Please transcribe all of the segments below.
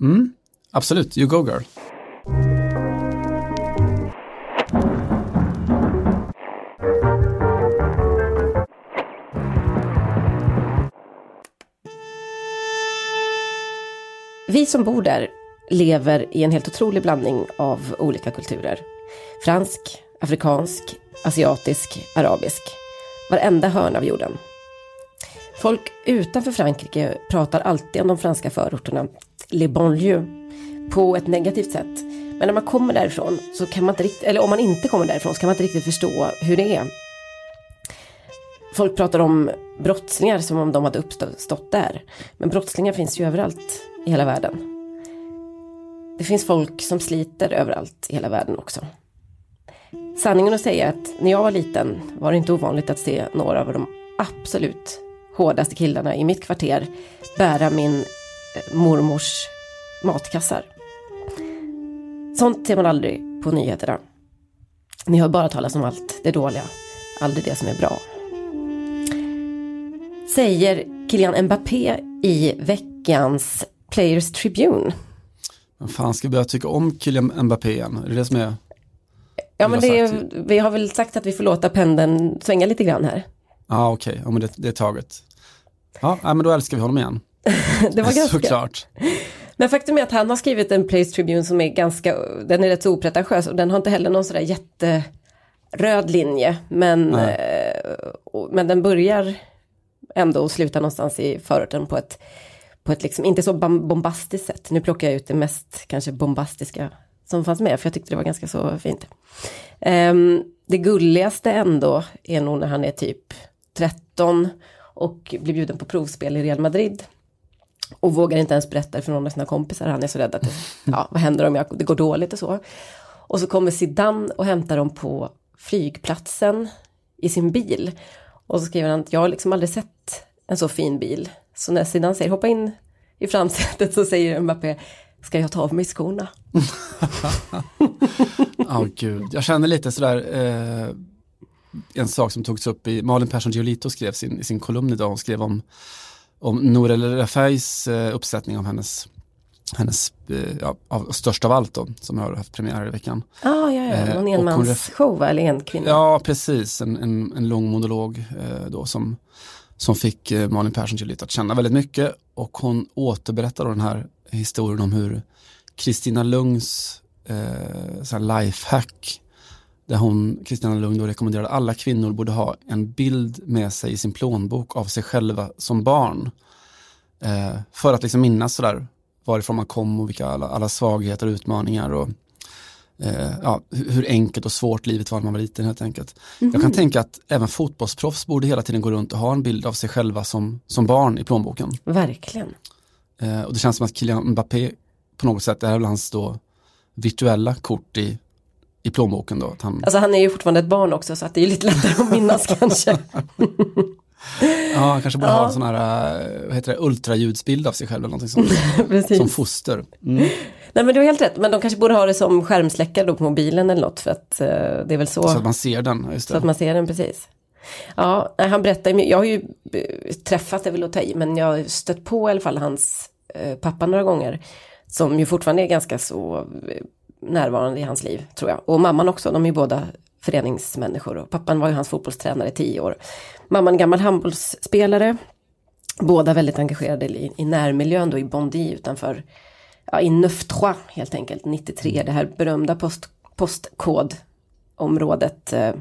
Mm, absolut, you go girl. Vi som bor där lever i en helt otrolig blandning av olika kulturer. Fransk, afrikansk, asiatisk, arabisk. Varenda hörn av jorden. Folk utanför Frankrike pratar alltid om de franska förorterna, les banlieues, på ett negativt sätt. Men när man kommer därifrån, så kan man inte riktigt, eller om man inte kommer därifrån, så kan man inte riktigt förstå hur det är. Folk pratar om brottslingar som om de hade uppstått där. Men brottslingar finns ju överallt i hela världen. Det finns folk som sliter överallt i hela världen också. Sanningen att säga är att när jag var liten var det inte ovanligt att se några av de absolut hårdaste killarna i mitt kvarter bära min mormors matkassar. Sånt ser man aldrig på nyheterna. Ni hör bara talas om allt det dåliga, aldrig det som är bra. Säger Kylian Mbappé i veckans Players Tribune. Men fan ska vi börja tycka om Kylian Mbappé igen? Är det det som är? Ja men det är, vi har väl sagt att vi får låta pendeln svänga lite grann här. Ja okej, okay. ja, men det, det är taget. Ja, men då älskar vi honom igen. det var ganska... Såklart. Men faktum är att han har skrivit en Place Tribune som är ganska, den är rätt så opretentiös och den har inte heller någon sådär jätteröd linje. Men, eh, men den börjar ändå och slutar någonstans i förorten på ett, på ett liksom, inte så bombastiskt sätt. Nu plockar jag ut det mest kanske bombastiska som fanns med, för jag tyckte det var ganska så fint. Um, det gulligaste ändå är nog när han är typ 13 och blir bjuden på provspel i Real Madrid. Och vågar inte ens berätta det för någon av sina kompisar. Han är så rädd att det, ja, vad händer om jag, det går dåligt och så. Och så kommer Zidane och hämtar dem på flygplatsen i sin bil. Och så skriver han att jag har liksom aldrig sett en så fin bil. Så när Zidane säger hoppa in i framsätet så säger Mbappé ska jag ta av mig skorna? Ja, oh, gud. Jag känner lite sådär, eh, en sak som togs upp i, Malin Persson Giolito skrev sin, i sin kolumn idag, hon skrev om, om Nour El Rafais eh, uppsättning av hennes hennes, eh, ja, av, störst av allt då, som har haft premiär i veckan. Ah, ja, ja, eh, någon enmansshow eller en kvinna? Ja, precis, en, en, en lång monolog eh, då som, som fick eh, Malin Persson Giolito att känna väldigt mycket och hon återberättar då den här historien om hur Kristina Lungs eh, lifehack där hon, Kristina Lugn, då rekommenderade alla kvinnor borde ha en bild med sig i sin plånbok av sig själva som barn. Eh, för att liksom minnas sådär varifrån man kom och vilka alla, alla svagheter och utmaningar och eh, ja, hur enkelt och svårt livet var när man var liten helt enkelt. Mm -hmm. Jag kan mhm. tänka att även fotbollsproffs borde hela tiden gå runt och ha en bild av sig själva som, som barn i plånboken. Verkligen. Eh, och det känns som att Kylian Mbappé på något sätt, det är väl hans då virtuella kort i, i plånboken då. Han... Alltså han är ju fortfarande ett barn också så att det är lite lättare att minnas kanske. ja, han kanske borde ja. ha en sån här, eh, vad heter det, ultraljudsbild av sig själv eller någonting sånt. som foster. Mm. Nej men du har helt rätt, men de kanske borde ha det som skärmsläckare då på mobilen eller något för att uh, det är väl så. Så att man ser den, just det. Så att man ser den, precis. Ja, han berättar jag har ju eh, träffat, det vill att ta i, men jag har stött på i alla fall hans uh, pappa några gånger. Som ju fortfarande är ganska så närvarande i hans liv, tror jag. Och mamman också, de är ju båda föreningsmänniskor. Och pappan var ju hans fotbollstränare i tio år. Mamman gammal handbollsspelare. Båda väldigt engagerade i, i närmiljön då i Bondy utanför, ja i Neuf helt enkelt, 93. Det här berömda post, postkodområdet. Eh,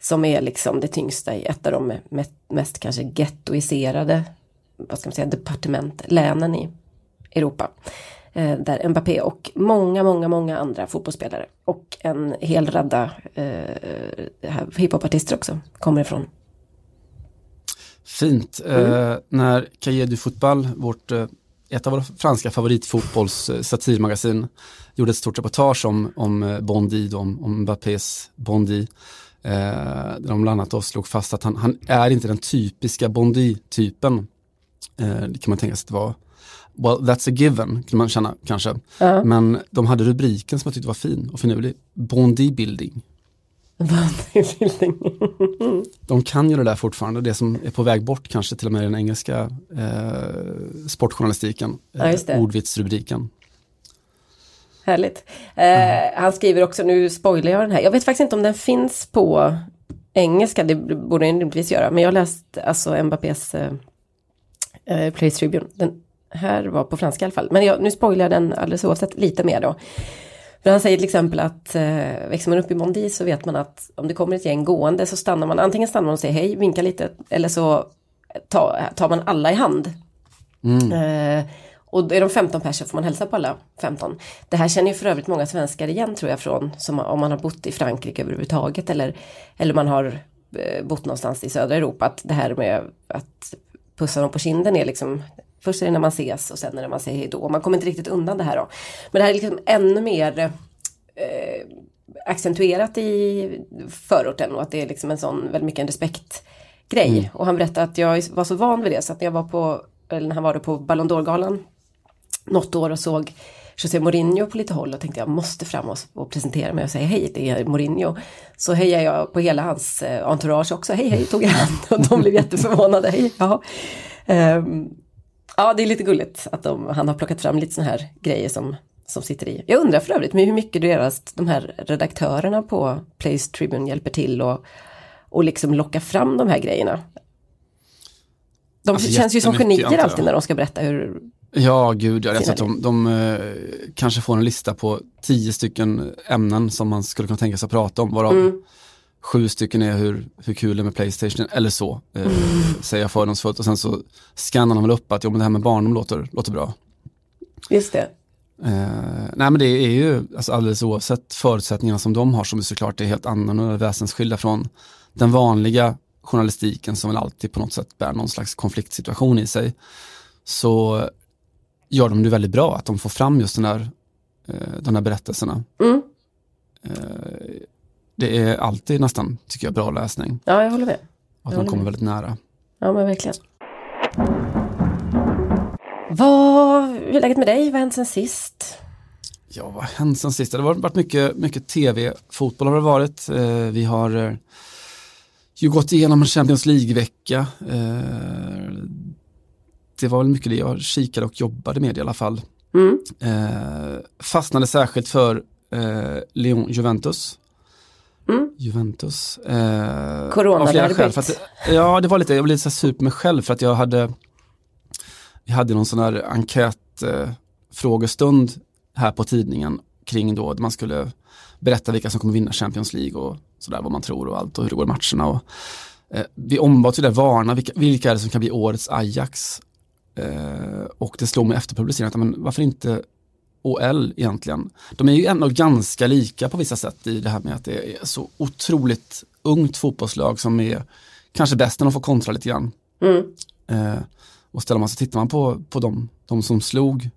som är liksom det tyngsta i ett av de mest, mest kanske gettoiserade, vad ska man säga, departement, länen i Europa. Eh, där Mbappé och många, många, många andra fotbollsspelare och en hel radda eh, hiphopartister också kommer ifrån. Fint. Mm. Eh, när Cahiers du Fotboll, vårt, eh, ett av våra franska favoritfotbolls eh, satirmagasin, gjorde ett stort reportage om, om eh, Bondi, om, om Mbappés Bondi. Eh, där de bland annat slog fast att han, han är inte den typiska Bondi-typen. det kan man tänka sig att det var well that's a given, kan man känna kanske. Uh -huh. Men de hade rubriken som jag tyckte var fin och finurlig, Bondi building. de kan ju det där fortfarande, det som är på väg bort kanske till och med i den engelska eh, sportjournalistiken, eh, ordvitsrubriken. Härligt. Eh, han skriver också, nu spoilar jag den här, jag vet faktiskt inte om den finns på engelska, det borde den rimligtvis göra, men jag har läst alltså Mbappés eh, eh, Place Tribune. Den här var på franska i alla fall, men jag, nu spoilar jag den alldeles oavsett lite mer då. För han säger till exempel att eh, växer man upp i Mondi så vet man att om det kommer ett gäng gående så stannar man, antingen stannar man och säger hej, vinkar lite, eller så tar, tar man alla i hand. Mm. Eh, och är de 15 personer får man hälsa på alla 15. Det här känner ju för övrigt många svenskar igen tror jag från, som om man har bott i Frankrike överhuvudtaget eller, eller man har eh, bott någonstans i södra Europa. Att det här med att pussa dem på kinden är liksom Först är det när man ses och sen när man säger hejdå. Man kommer inte riktigt undan det här då. Men det här är liksom ännu mer eh, accentuerat i förorten och att det är liksom en sån väldigt mycket en respektgrej. Mm. Och han berättade att jag var så van vid det så att när jag var på, eller när han var på Ballon d'Or-galan något år och såg José Mourinho på lite håll och tänkte jag måste fram och, och presentera mig och säga hej, det är Mourinho. Så hejade jag på hela hans eh, entourage också, hej hej, tog jag hand och de blev jätteförvånade, hej, ja. Um, ja, det är lite gulligt att de, han har plockat fram lite sådana här grejer som, som sitter i. Jag undrar för övrigt hur mycket deras, de här redaktörerna på Place Tribune hjälper till och, och liksom locka fram de här grejerna. De alltså, känns ju som genier alltid när de ska berätta hur Ja, gud, jag att de, de eh, kanske får en lista på tio stycken ämnen som man skulle kunna tänka sig att prata om, varav mm. Sju stycken är hur, hur kul det är med Playstation, eller så, eh, mm. säger jag fördomsfullt. Och sen så skannar de väl upp att jo, men det här med barndom låter, låter bra. Just det. Eh, nej men det är ju alltså alldeles oavsett förutsättningarna som de har som är såklart är helt annorlunda väsensskilda från den vanliga journalistiken som väl alltid på något sätt bär någon slags konfliktsituation i sig. Så gör de det väldigt bra, att de får fram just den här, eh, de här berättelserna. Mm. Eh, det är alltid nästan, tycker jag, bra läsning. Ja, jag håller med. Och att man kommer med. väldigt nära. Ja, men verkligen. Vad, hur är läget med dig? Vad har hänt sen sist? Ja, vad har hänt sen sist? Det har varit mycket, mycket tv. Fotboll har det varit. Eh, vi har ju gått igenom en Champions League-vecka det var väl mycket det jag kikade och jobbade med i alla fall. Mm. Eh, fastnade särskilt för eh, Lyon Juventus. Mm. Juventus. Eh, Coronaderbyt. Ja, det var lite, jag blev lite så super mig själv för att jag hade, vi hade någon sån här enkätfrågestund eh, här på tidningen kring då man skulle berätta vilka som kommer vinna Champions League och sådär vad man tror och allt och hur det går i matcherna. Och, eh, vi ombads ju där varna vilka, vilka är det som kan bli årets Ajax Eh, och det slog mig efter publiceringen, men varför inte OL egentligen? De är ju ändå ganska lika på vissa sätt i det här med att det är så otroligt ungt fotbollslag som är kanske bäst när de får kontra lite grann. Mm. Eh, och ställer man sig, tittar man på, på de, de som slog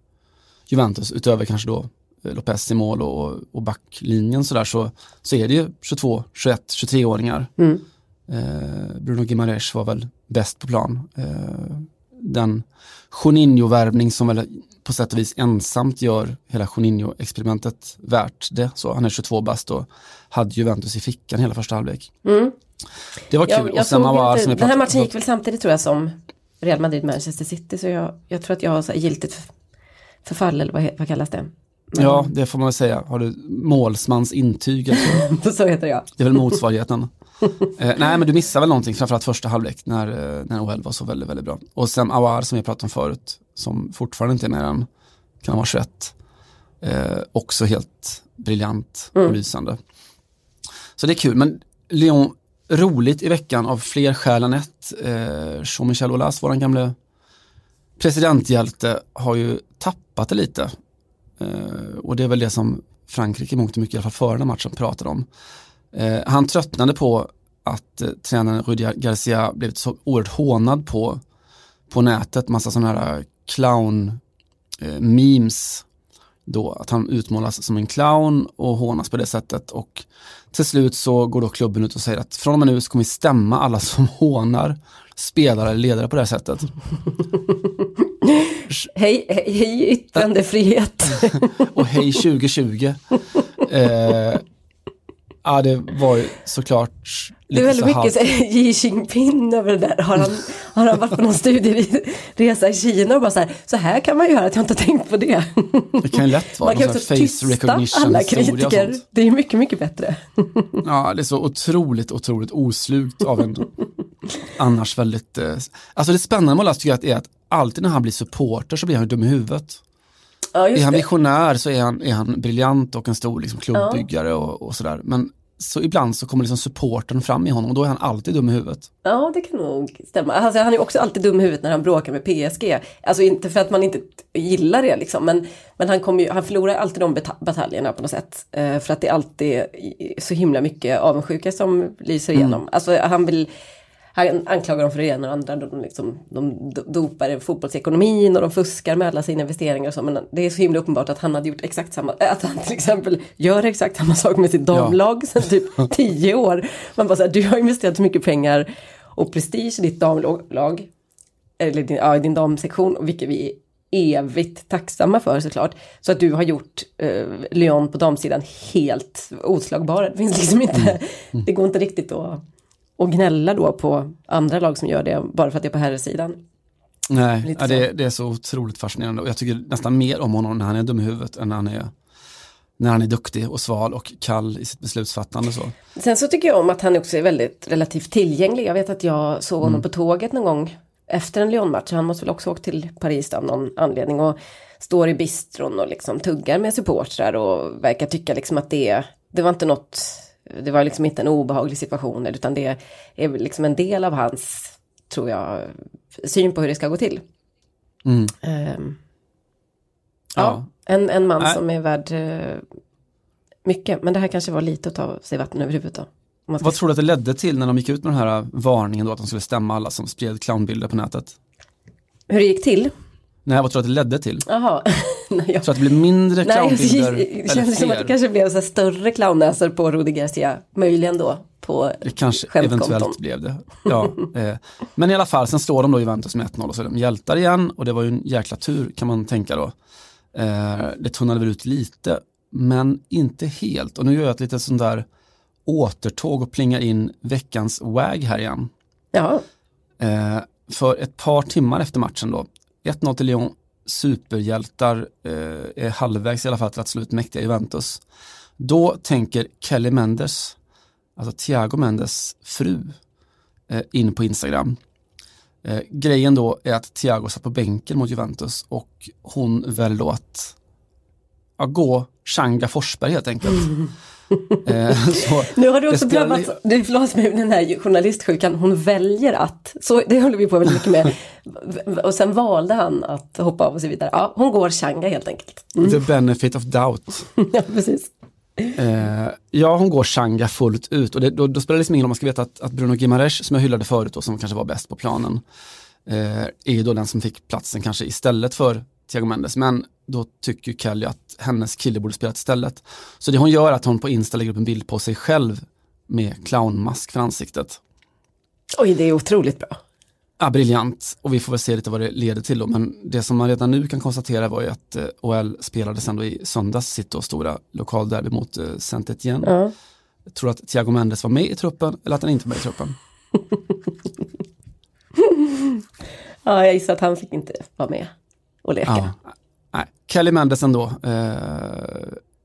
Juventus, utöver kanske då eh, Lopez i mål och, och backlinjen sådär, så, så är det ju 22, 21, 23-åringar. Mm. Eh, Bruno Gimares var väl bäst på plan. Eh, den Juninho-värvning som väl på sätt och vis ensamt gör hela Juninho-experimentet värt det. Så han är 22 bast och hade Juventus i fickan hela första halvlek. Mm. Det var kul. Jag, jag och sen var, inte, den här matchen gick väl samtidigt tror jag som Real Madrid-Manchester City så jag, jag, tror att jag har så giltigt förfall eller vad, vad kallas det? Men... Ja, det får man väl säga. Har du målsmans intyg? Alltså? så heter jag. Det är väl motsvarigheten. Eh, nej men du missar väl någonting, framförallt första halvlek när, eh, när OL var så väldigt, väldigt bra. Och sen Awar som vi pratade om förut, som fortfarande inte är mer än, kan vara 21. Eh, också helt briljant och mm. lysande. Så det är kul, men Lyon, roligt i veckan av fler skäl än ett. Eh, Jean-Michel Aulas, våran gamle presidenthjälte, har ju tappat det lite. Eh, och det är väl det som Frankrike mångt och mycket, i alla fall före den matchen, pratade om. Eh, han tröttnade på att eh, tränaren Rudi Garcia blivit så oerhört hånad på, på nätet, massa sådana här eh, memes då, att han utmålas som en clown och hånas på det sättet och till slut så går då klubben ut och säger att från och med nu så kommer vi stämma alla som hånar spelare eller ledare på det här sättet. hej, hej, hej yttrandefrihet. och hej 2020. Eh, Ja, det var ju såklart Det är väldigt mycket så här, Xi Jinping över det där. Har han, har han varit på någon studieresa i Kina och bara så här, så här kan man göra, att jag inte har tänkt på det. Det kan ju lätt vara Man kan också face recognition alla kritiker. Det är mycket, mycket bättre. Ja, det är så otroligt, otroligt oslukt av en annars väldigt... Eh, alltså det spännande med Olas tycker jag är att alltid när han blir supporter så blir han ju dum i huvudet. Ja, Är han visionär så är han, är han briljant och en stor liksom, klubbbyggare och, och sådär. Men så ibland så kommer liksom supporten fram i honom och då är han alltid dum i huvudet. Ja, det kan nog stämma. Alltså, han är också alltid dum i huvudet när han bråkar med PSG. Alltså inte för att man inte gillar det liksom, men, men han, kommer ju, han förlorar alltid de bataljerna på något sätt. Eh, för att det är alltid så himla mycket avundsjuka som lyser igenom. Alltså han vill han anklagar dem för det ena och andra. De, liksom, de do- dopar fotbollsekonomin och de fuskar med alla sina investeringar och så. Men det är så himla uppenbart att han hade gjort exakt samma, att han till exempel gör exakt samma sak med sitt damlag sedan typ tio år. Man bara såhär, du har investerat så mycket pengar och prestige i ditt damlag. Eller din, ja, din damsektion, vilket vi är evigt tacksamma för såklart. Så att du har gjort eh, Lyon på damsidan helt oslagbara. Det finns liksom inte, det går inte riktigt att och gnälla då på andra lag som gör det bara för att det är på herrsidan. Nej, ja, det, det är så otroligt fascinerande och jag tycker nästan mer om honom när han är dum i huvudet än när han är, när han är duktig och sval och kall i sitt beslutsfattande. Så. Sen så tycker jag om att han också är väldigt relativt tillgänglig. Jag vet att jag såg honom på tåget någon gång efter en Lyon-match. Han måste väl också åkt till Paris av någon anledning och står i bistron och liksom tuggar med supportrar och verkar tycka liksom att det, det var inte något, det var liksom inte en obehaglig situation utan det är liksom en del av hans, tror jag, syn på hur det ska gå till. Mm. Ehm, Ja. ja, en, en man Nej. som är värd eh, mycket. Men det här kanske var lite att ta sig vatten över huvudet då. Ska Vad tror du att det ledde till när de gick ut med den här varningen då att de skulle stämma alla som spred clownbilder på nätet? Hur det gick till? Nej, vad tror du att det ledde till? Jaha. Jag... Tror du att det blev mindre Nej, clownbilder det kändes som att det kanske blev så här större clownnäsor på Rudi Garcia. Möjligen då på Det kanske eventuellt blev det. Ja, eh, men i alla fall, sen står de då i Juventus med 1-0 och så är de hjältar igen och det var ju en jäkla tur kan man tänka då. Eh, det tunnade väl ut lite, men inte helt. Och nu gör jag ett litet sånt där återtåg och plingar in veckans WAG här igen. Ja, Eh, för ett par timmar efter matchen då, 1-0 till Lyon, superhjältar eh, är halvvägs i alla fall till att slå ut mäktiga Juventus. Då tänker Kelly Mendes, alltså Thiago Mendes fru, eh, in på Instagram. Eh, grejen då är att Thiago satt på bänken mot Juventus och hon väljer då att ja, gå Changa Forsberg helt enkelt. nu har du också drabbats, du förlåt mig, den här journalistsjukan, hon väljer att, så det håller vi på väldigt mycket med. Och sen valde han att hoppa av och så vidare. Ja, hon går Changa helt enkelt. Mm. The benefit of doubt. ja, precis. Eh, ja, hon går Changa fullt ut och det, då, då spelar det liksom ingen roll om man ska veta att, att Bruno Gimares, som jag hyllade förut och som kanske var bäst på planen, eh, är ju då den som fick platsen kanske istället för Thiago Mendes. Men då tycker Kelly att hennes kille borde spela istället. Så det hon gör är att hon på Insta lägger upp en bild på sig själv med clownmask för ansiktet. Oj, det är otroligt bra. Ja, briljant och vi får väl se lite vad det leder till då. Men det som man redan nu kan konstatera var ju att eh, OL spelade sen då i söndags sitt då stora lokalderby mot eh, saint Etienne. Ja. Jag tror att Thiago Mendes var med i truppen eller att han inte var med i truppen. ja, jag gissar att han fick inte vara med och leka. Ja. Nej. Kelly Mendes ändå. Eh,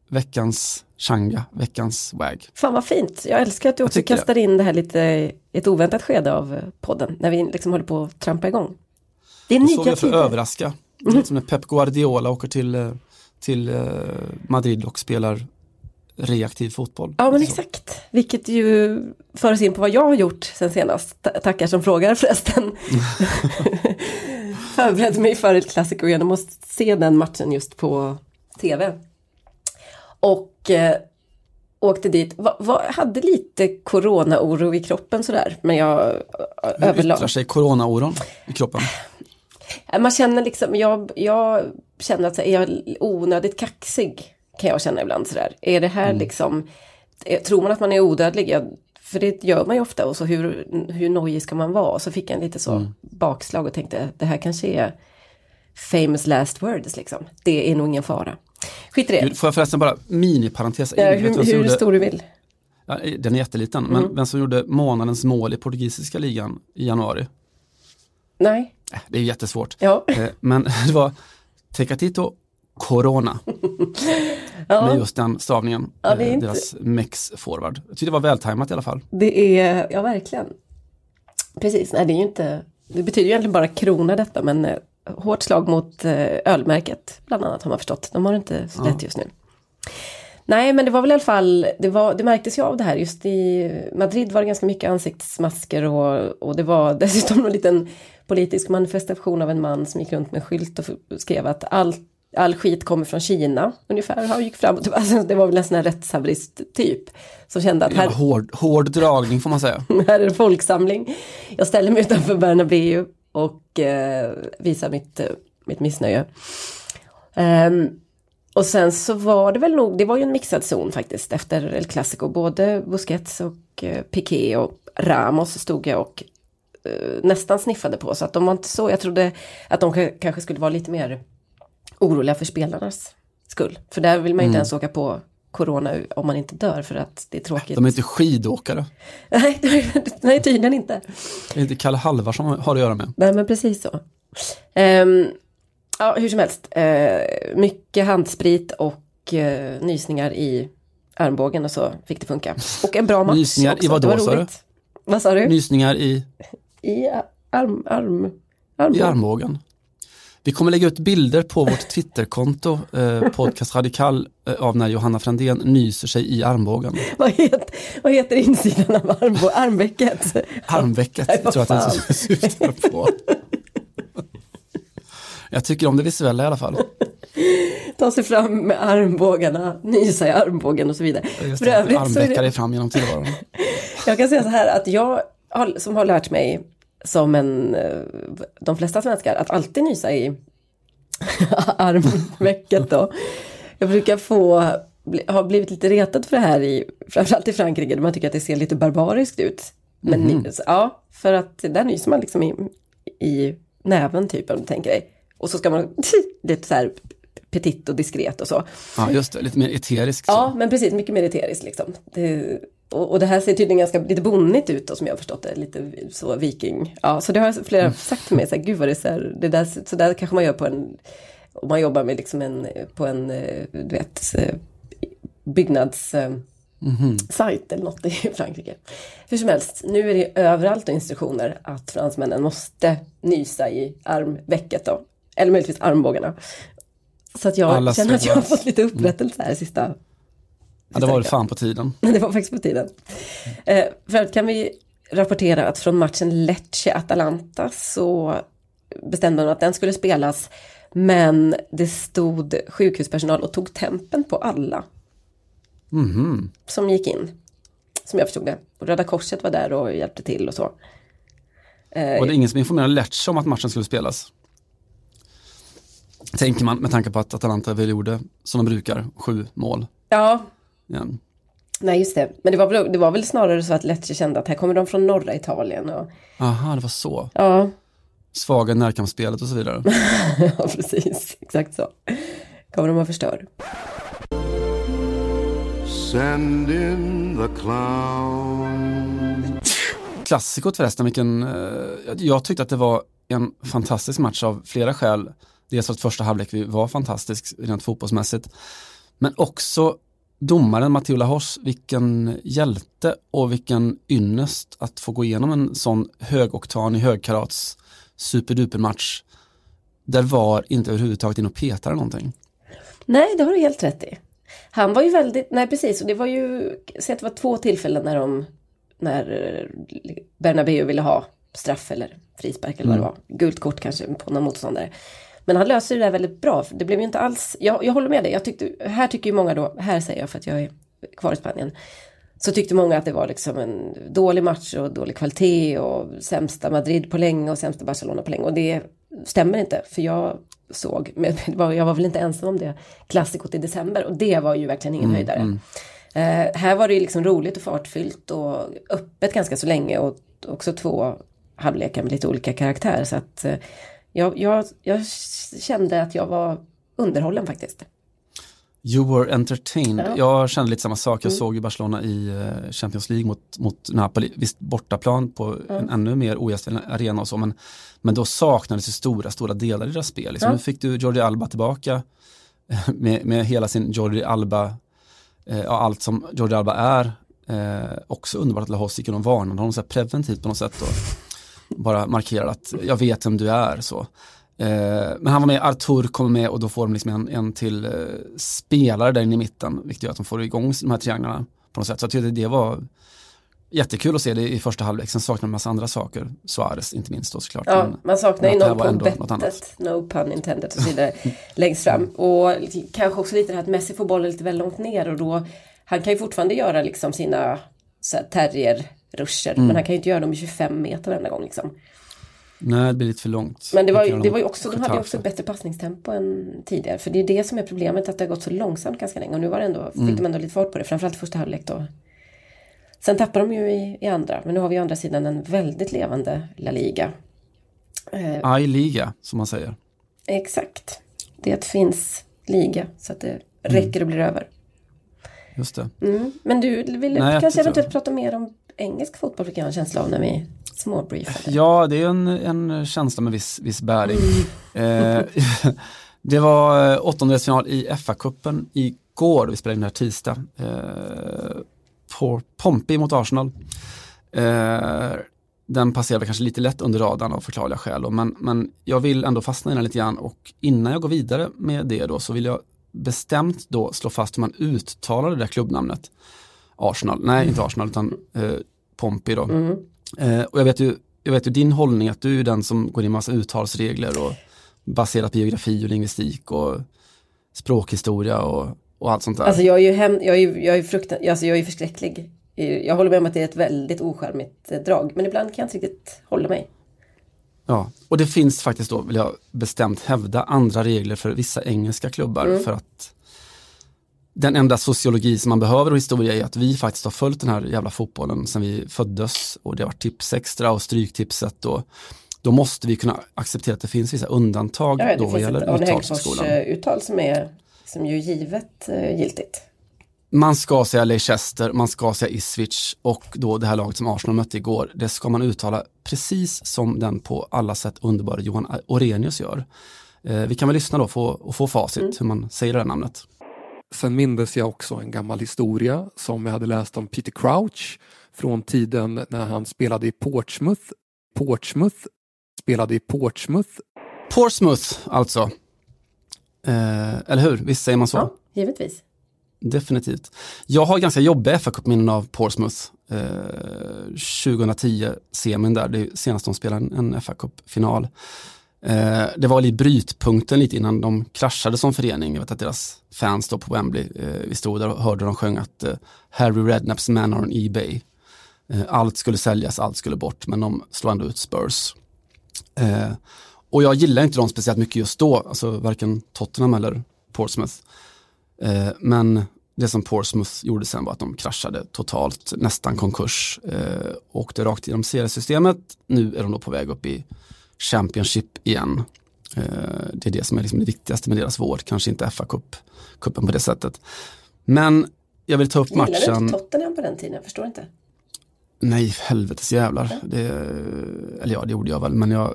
veckans Changa, veckans WAG. Fan vad fint. Jag älskar att du också kastar in det här lite i ett oväntat skede av podden. När vi liksom håller på att trampa igång. Det är nya jag för att tider. överraska. Lite som när Pep Guardiola åker till, eh, till eh, Madrid och spelar reaktiv fotboll. Ja men så. exakt. Vilket ju för oss in på vad jag har gjort sen senast. Ta- Tackar som frågar förresten. Förberedde mig för ett klassiker jag måste se den matchen just på tv. Och eh, åkte dit. Va, va, hade lite corona-oro i kroppen sådär. Men jag eh, Hur överlag. yttrar sig coronaoron i kroppen? Ja, Man känner liksom, jag, jag känner att här, är jag onödigt kaxig? Kan jag känna ibland sådär. Är det här liksom, eh, tror man att man är odödlig? Ja, för det gör man ju ofta och så hur, hur nojig ska man vara? Och så fick jag en lite så bakslag och tänkte det här kanske är famous last words liksom. Det är nog ingen fara. Skit i det. Får jag förresten bara miniparentes? Ja, hur hur gjorde- stor du vill. Ja, den är jätteliten, mm. men vem som gjorde månadens mål i portugisiska ligan i januari? Nej. Äh, det är jättesvårt. Ja. Eh, men det var Tecatito Corona. ja. Med just den stavningen. Ja, det är eh, inte... Deras mex-forward. Jag tyckte det var vältajmat i alla fall. Det är, ja verkligen. Precis, nej det är ju inte, det betyder ju egentligen bara krona detta men eh, hårt slag mot ölmärket bland annat har man förstått. De har det inte så lätt ja. just nu. Nej men det var väl i alla fall, det, var, det märktes ju av det här. Just i Madrid var det ganska mycket ansiktsmasker och, och det var dessutom en liten politisk manifestation av en man som gick runt med skylt och skrev att all, all skit kommer från Kina. Ungefär, han gick fram och alltså, det var väl en sån här rättshaverist typ. Som kände att här... Hård, hård dragning får man säga. här är det folksamling. Jag ställer mig utanför Bernabéu och eh, visar mitt, mitt missnöje. Um, och sen så var det väl nog, det var ju en mixad zon faktiskt efter El Clasico. Både Busquets och eh, Piqué och Ramos stod jag och eh, nästan sniffade på. Så att de var inte så, jag trodde att de kanske skulle vara lite mer oroliga för spelarnas skull. För där vill man ju inte mm. ens åka på corona om man inte dör för att det är tråkigt. De är inte skidåkare. nej, nej tydligen inte. Det är inte Kalle Halvarsson har att göra med. Nej men precis så. Um, Ja, hur som helst. Eh, mycket handsprit och eh, nysningar i armbågen och så fick det funka. Och en bra match Nysningar också. i vad då sa du? Vad sa du? Nysningar i? I arm, arm, armbågen. I armbågen. Vi kommer lägga ut bilder på vårt Twitterkonto, eh, Podcast Radikal, eh, av när Johanna Frändén nyser sig i armbågen. vad, heter, vad heter insidan av armbå, armvecket? Armvecket, Nej, tror jag att den syftar på. Jag tycker om det visuella i alla fall. Ta sig fram med armbågarna, nysa i armbågen och så vidare. Just det, armveckar dig fram genom tillvaron. jag kan säga så här att jag som har lärt mig som en, eh, de flesta svenskar, att alltid nysa i armvecket då. Jag brukar få, ha blivit lite retad för det här i, framförallt i Frankrike, där man tycker att det ser lite barbariskt ut. Men mm. ja, för att där nyser man liksom i, i näven typ om du tänker dig. Och så ska man lite så här petit och diskret och så. Ja, just det, lite mer eteriskt. Ja, men precis, mycket mer eteriskt liksom. Det, och, och, det här ser tydligen ganska lite bonnigt ut då, som jag har förstått det, lite så viking. Ja, så det har flera mm. sagt till mig, så här, gud vad det här, det där, så där kanske man gör på en, om man jobbar med liksom en, på en, du vet, byggnads... Mm sajt eller något i Frankrike. Hur som helst, nu är det överallt instruktioner att fransmännen måste nysa i armvecket då. Eller möjligtvis armbågarna. Så att jag Alla känner att jag har fått lite upprättelse här sista. Ja, det var väl fan på tiden. det var faktiskt på tiden. Eh, för att kan vi rapportera att från matchen Lecce-Atalanta så bestämde de att den skulle spelas. Men det stod sjukhuspersonal och tog tempen på alla. Mm. Som gick in. Som jag förstod det. Och Röda Korset var där och hjälpte till och så. Eh, och det ingen som informerade Lecce om att matchen skulle spelas? Tänker man med tanke på att Atalanta väl gjorde som de brukar, sju mål. Ja. Igen. Nej just det, men det var, det var väl snarare så att Lecce kände att här kommer de från norra Italien. Och... Aha, det var så. Ja. Svaga närkampsspelet och så vidare. ja, precis. Exakt så. Kommer de att förstör. Send in the clown. Klassikot förresten, vilken, eh, jag tyckte att det var en fantastisk match av flera skäl. Dels för att första halvlek var fantastisk rent fotbollsmässigt. Men också domaren Matteo Lahos, vilken hjälte och vilken ynnest att få gå igenom en sån högoktanig högkarats superdupermatch. Där var inte överhuvudtaget in och petade någonting. Nej, det har du helt rätt i. Han var ju väldigt, nej precis, och det var ju, så att det var två tillfällen när de, när Bernabéu ville ha straff eller frispark eller vad det mm. var. Gult kort kanske på någon motståndare. Men han löser det där väldigt bra. Det blev ju inte alls, jag, jag håller med dig, jag tyckte, här tycker ju många då, här säger jag för att jag är kvar i Spanien. Så tyckte många att det var liksom en dålig match och dålig kvalitet och sämsta Madrid på länge och sämsta Barcelona på länge. Och det stämmer inte, för jag såg, men jag var väl inte ensam om det, klassikot i december och det var ju verkligen ingen mm, höjdare. Mm. Uh, här var det ju liksom roligt och fartfyllt och öppet ganska så länge och också två halvlekar med lite olika karaktär. Så att uh, jag, jag, jag kände att jag var underhållen faktiskt. You were entertained. Ja. Jag kände lite samma sak. Jag mm. såg ju Barcelona i eh, Champions League mot, mot Napoli. Visst bortaplan på mm. en ännu mer ojämställd arena och så. Men, men då saknades ju stora, stora delar i deras spel. Liksom. Mm. Nu fick du Jordi Alba tillbaka med, med hela sin Jordi Alba, eh, allt som Jordi Alba är. Eh, också underbart att Lahoz gick och varnade honom så preventivt på något sätt. Och bara markerade att jag vet vem du är. så. Eh, men han var med, Artur kommer med och då får de liksom en, en till eh, spelare där inne i mitten, vilket gör att de får igång de här trianglarna på något sätt. Så jag tyckte det var jättekul att se det i första halvlek. Sen saknar man en massa andra saker. Suarez inte minst då såklart. Ja, man saknar ju no på bettet, no pun intended och så vidare, längst fram. Och kanske också lite det här att Messi får bollen lite väl långt ner och då, han kan ju fortfarande göra liksom sina terrier-ruscher, mm. men han kan ju inte göra dem i 25 meter varenda gång liksom. Nej, det blir lite för långt. Men det var, det var ju också, de hade ju också bättre passningstempo än tidigare. För det är det som är problemet, att det har gått så långsamt ganska länge. Och nu var det ändå, fick mm. de ändå lite fart på det, framförallt första halvlek då. Sen tappar de ju i, i andra, men nu har vi å andra sidan en väldigt levande La Liga. Eh, Aj liga, som man säger. Exakt. Det finns liga, så att det mm. räcker och blir över. Just det. Mm. Men du vill Nej, kanske eventuellt prata mer om engelsk fotboll, fick jag en känsla av när vi småbriefade. Ja, det är en, en känsla med viss, viss bäring. Mm. Eh, det var åttondelsfinal i FA-cupen igår, vi spelade in det här tisdag. Eh, på Pompey mot Arsenal. Eh, den passerade kanske lite lätt under radarn av förklarliga skäl. Men, men jag vill ändå fastna i den lite grann och innan jag går vidare med det då så vill jag bestämt då slå fast hur man uttalar det där klubbnamnet. Arsenal, nej inte Arsenal utan eh, Pompey då. Mm. Eh, och jag vet, ju, jag vet ju din hållning att du är den som går in massa uttalsregler och baserat på geografi och lingvistik och språkhistoria och, och allt sånt där. Alltså jag är ju, hem, jag är, jag är, fruktan, alltså jag är förskräcklig. Jag håller med om att det är ett väldigt oskärmigt eh, drag, men ibland kan jag inte riktigt hålla mig. Ja, och det finns faktiskt då, vill jag bestämt hävda, andra regler för vissa engelska klubbar mm. för att den enda sociologi som man behöver och historia är att vi faktiskt har följt den här jävla fotbollen sedan vi föddes och det har varit tipsextra och stryktipset och då måste vi kunna acceptera att det finns vissa undantag ja, då vad gäller finns ett uttal som är som ju givet uh, giltigt. Man ska säga Leicester, man ska säga Ipswich och då det här laget som Arsenal mötte igår. Det ska man uttala precis som den på alla sätt underbara Johan Orenius gör. Eh, vi kan väl lyssna då få, och få facit mm. hur man säger det här namnet. Sen mindes jag också en gammal historia som jag hade läst om Peter Crouch från tiden när han spelade i Portsmouth. Portsmouth spelade i Portsmouth. Portsmouth alltså. Eh, eller hur? Visst säger man så? Ja, givetvis. Definitivt. Jag har ganska jobbiga fa minnen av Portsmouth. Eh, 2010 semin där, det är senast de spelade en, en fa Cup-final. Eh, det var lite brytpunkten lite innan de kraschade som förening. Jag vet att deras fans då på Wembley, eh, vi stod där och hörde dem sjunga att eh, Harry Rednaps man on Ebay. Eh, allt skulle säljas, allt skulle bort, men de slog ändå ut Spurs. Eh, och jag gillar inte dem speciellt mycket just då, alltså varken Tottenham eller Portsmouth. Eh, men det som Portsmouth gjorde sen var att de kraschade totalt, nästan konkurs. Eh, åkte rakt genom seriesystemet. Nu är de då på väg upp i Championship igen. Eh, det är det som är liksom det viktigaste med deras vård, kanske inte FA-cupen på det sättet. Men jag vill ta upp matchen. Gillade du inte Tottenham på den tiden? Jag förstår inte. Nej, helvetes jävlar. Det, eller ja, det gjorde jag väl, men jag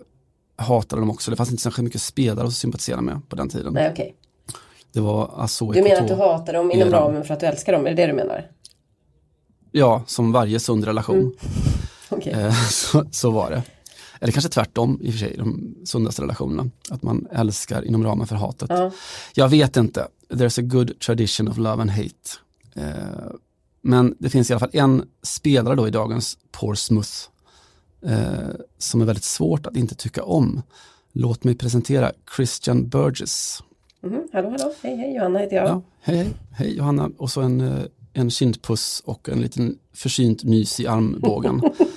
hatade dem också. Det fanns inte särskilt mycket spelare att sympatisera med på den tiden. Nej, okay. Det var alltså Du menar att du hatar dem inom ramen för att du älskar dem? Är det det du menar? Ja, som varje sund relation. Mm. Okay. Eh, så, så var det. Eller kanske tvärtom i och för sig, de sundaste relationerna. Att man älskar inom ramen för hatet. Ja. Jag vet inte. There's a good tradition of love and hate. Eh, men det finns i alla fall en spelare då i dagens Portsmouth eh, som är väldigt svårt att inte tycka om. Låt mig presentera Christian Burgess. Mm, hallå, hallå, hej, hej, Johanna heter jag. Ja, hej, hej, hej, Johanna. Och så en, eh, en kindpuss och en liten försynt nys i armbågen.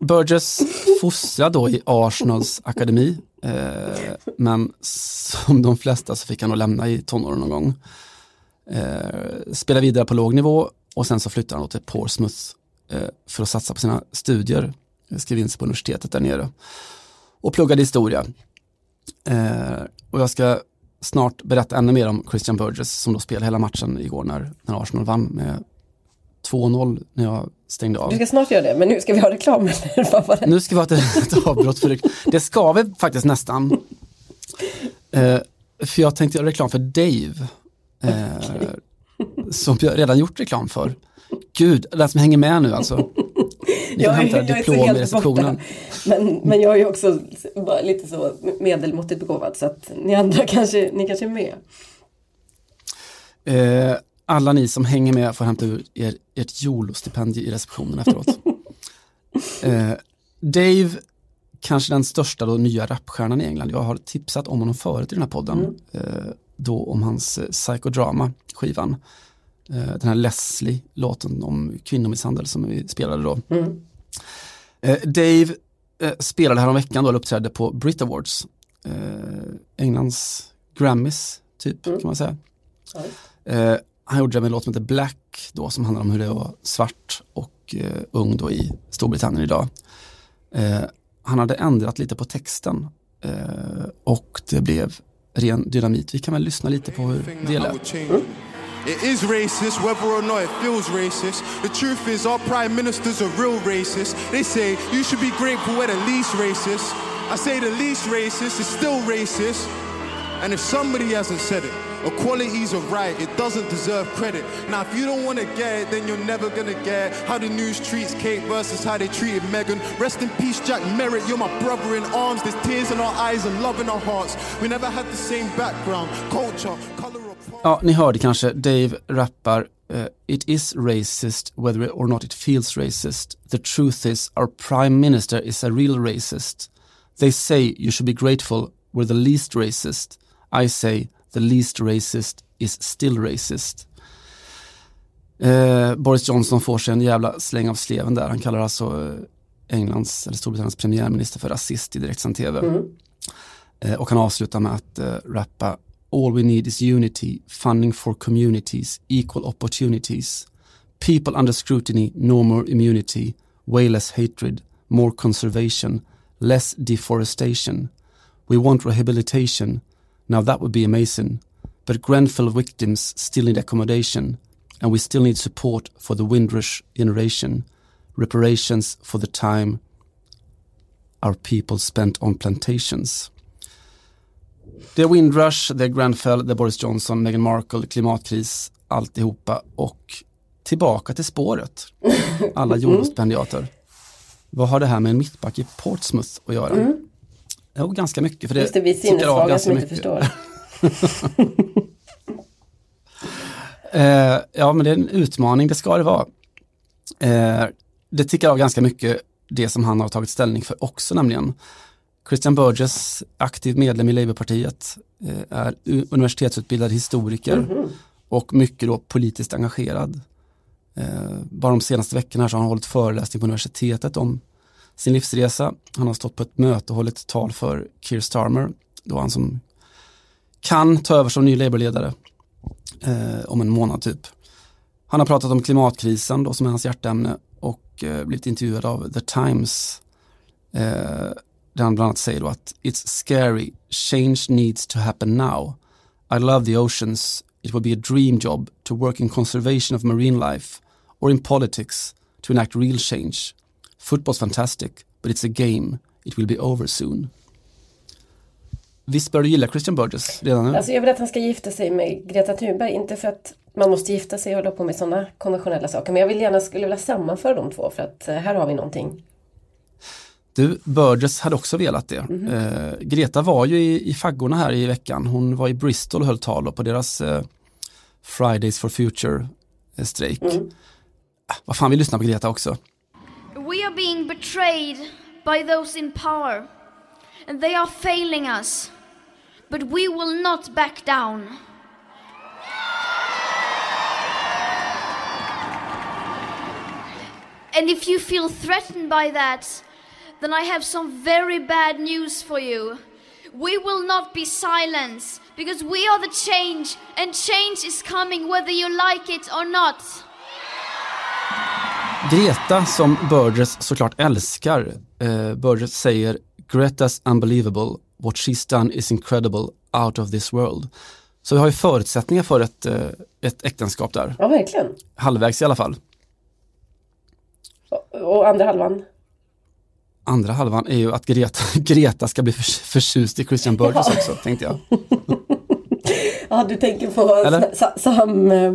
Burgess fostrad då i Arsenals akademi. Eh, men som de flesta så fick han nog lämna i tonåren någon gång. Eh, spela vidare på låg nivå och sen så flyttade han till Portsmouth eh, för att satsa på sina studier. Skrev in sig på universitetet där nere och pluggade historia. Eh, och jag ska snart berätta ännu mer om Christian Burgess som då spelade hela matchen igår när, när Arsenal vann med 2-0 när jag stängde av. Du ska snart göra det, men nu ska vi ha reklam? Nu ska vi ha ett, ett avbrott för reklam. Det ska vi faktiskt nästan. Eh, för jag tänkte göra reklam för Dave. Eh, okay. Som jag redan gjort reklam för. Gud, den som hänger med nu alltså. Ni kan hämta diplom i receptionen. Men, men jag är också lite så medelmåttigt begåvad så att ni andra kanske, ni kanske är med. Eh, alla ni som hänger med får hämta ut er, ert YOLO-stipendium i receptionen efteråt. eh, Dave, kanske den största då, nya rapstjärnan i England. Jag har tipsat om honom förut i den här podden. Mm. Eh, då om hans eh, psychodrama-skivan. Eh, den här Leslie-låten om kvinnomisshandel som vi spelade då. Mm. Eh, Dave eh, spelade här veckan då, eller uppträdde på Brit Awards. Englands Grammys, typ mm. kan man säga. Mm han gjorde det med en låt som heter Black då, som handlar om hur det var svart och eh, ung då i Storbritannien idag. Eh, han hade ändrat lite på texten eh, och det blev ren dynamit. Vi kan väl lyssna lite på hur det lät. Mm. It is racist, whether or not it feels racist. The truth is, our prime ministers are real racist. They say you should be grateful we're the least racist. I say the least racist is still racist. And if somebody hasn't said it, Equality's a right, it doesn't deserve credit. Now, if you don't want to get it, then you're never gonna get it. how the news treats Kate versus how they treated Megan. Rest in peace, Jack Merritt, you're my brother in arms. There's tears in our eyes and love in our hearts. We never had the same background, culture, color Ja, ni hörde kanske, Dave rappar uh, It is racist whether or not it feels racist. The truth is our prime minister is a real racist. They say you should be grateful we're the least racist. I say the least racist is still racist. Uh, Boris Johnson får sig en jävla släng av sleven där. Han kallar alltså uh, Englands eller Storbritanniens premiärminister för rasist i direktsänd tv. Mm. och han avslutar med att rappa All we need is unity, funding for communities, equal opportunities. People under scrutiny, no more immunity, way less hatred, more conservation, less deforestation. We want rehabilitation. Now that would be amazing. But Grenfell victims still need accommodation, and we still need support for the Windrush generation, reparations for the time our people spent on plantations. Det är Windrush, det är Grenfell, det är Boris Johnson, Meghan Markle, klimatkris, alltihopa och tillbaka till spåret. Alla jordstipendiater. Mm. Vad har det här med en mittback i Portsmouth att göra? Mm. Jo, ganska mycket. För det Just det, vi sinnessvaga som inte förstår. eh, ja, men det är en utmaning, det ska det vara. Eh, det tickar av ganska mycket det som han har tagit ställning för också, nämligen Christian Burgess, aktiv medlem i Labourpartiet, eh, är universitetsutbildad historiker mm -hmm. och mycket då politiskt engagerad. Bara de senaste veckorna så har han hållit föreläsning på universitetet om sin livsresa. Han har stått på ett möte och hållit tal för Keir Starmer, då han som kan ta över som ny Labourledare eh, om en månad typ. Han har pratat om klimatkrisen då som är hans hjärtämne och eh, blivit intervjuad av The Times eh, där han bland annat säger då att It's scary, change needs to happen now. I love the oceans, it would be a dream job to work in conservation of marine life or in politics to enact real change. Football's fantastic, but it's a game, it will be over soon. Visst bör du gilla Christian Burgess redan nu? Alltså jag vill att han ska gifta sig med Greta Thunberg, inte för att man måste gifta sig och hålla på med sådana konventionella saker, men jag vill gärna skulle vilja sammanföra de två för att eh, här har vi någonting du, Burgess hade också velat det. Mm -hmm. eh, Greta var ju i, i faggorna här i veckan. Hon var i Bristol och höll tal på deras eh, Fridays for Future-strejk. Eh, mm. Ah, vad fan, vi lyssnar på Greta också. We are being betrayed by those in power. And they are failing us. But we will not back down. And if you feel threatened by that then I have some very bad news for you. We will not be silenced because we are the change and change is coming whether you like it or not. Greta, som Burgess såklart älskar, eh, Burgess säger Greta's unbelievable, What she's done is incredible, out of this world. Så vi har ju förutsättningar för ett, eh, ett äktenskap där. Ja, verkligen. Halvvägs i alla fall. Och, andra halvan? Andra halvan är ju att Greta, Greta ska bli för, förtjust i Christian Burgess ja. också, tänkte jag. ja, du tänker på sam, eh,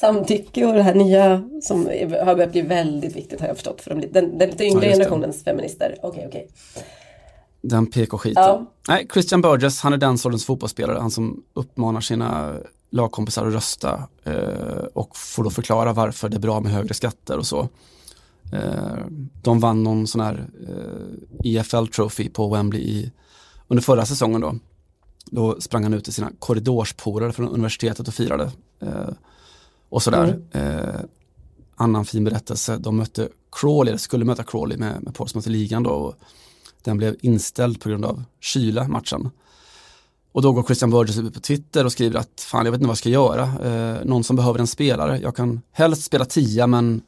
samtycke och det här nya som har börjat bli väldigt viktigt har jag förstått för den, den, den lite yngre ja, generationens feminister. Okej, okay, okej. Okay. Den PK-skiten. Ja. Nej, Christian Burgess, han är den sortens fotbollsspelare, han som uppmanar sina lagkompisar att rösta eh, och får då förklara varför det är bra med högre skatter och så. Eh, de vann någon sån här eh, EFL Trophy på Wembley i, under förra säsongen då. Då sprang han ut i sina korridorspolare från universitetet och firade. Eh, och sådär. Mm. Eh, annan fin berättelse, de mötte Crawley, skulle möta Crawley med, med Portsmouth i ligan då. Och den blev inställd på grund av kyla, matchen. Och då går Christian Burgess ut på Twitter och skriver att fan jag vet inte vad jag ska göra. Eh, någon som behöver en spelare. Jag kan helst spela tia men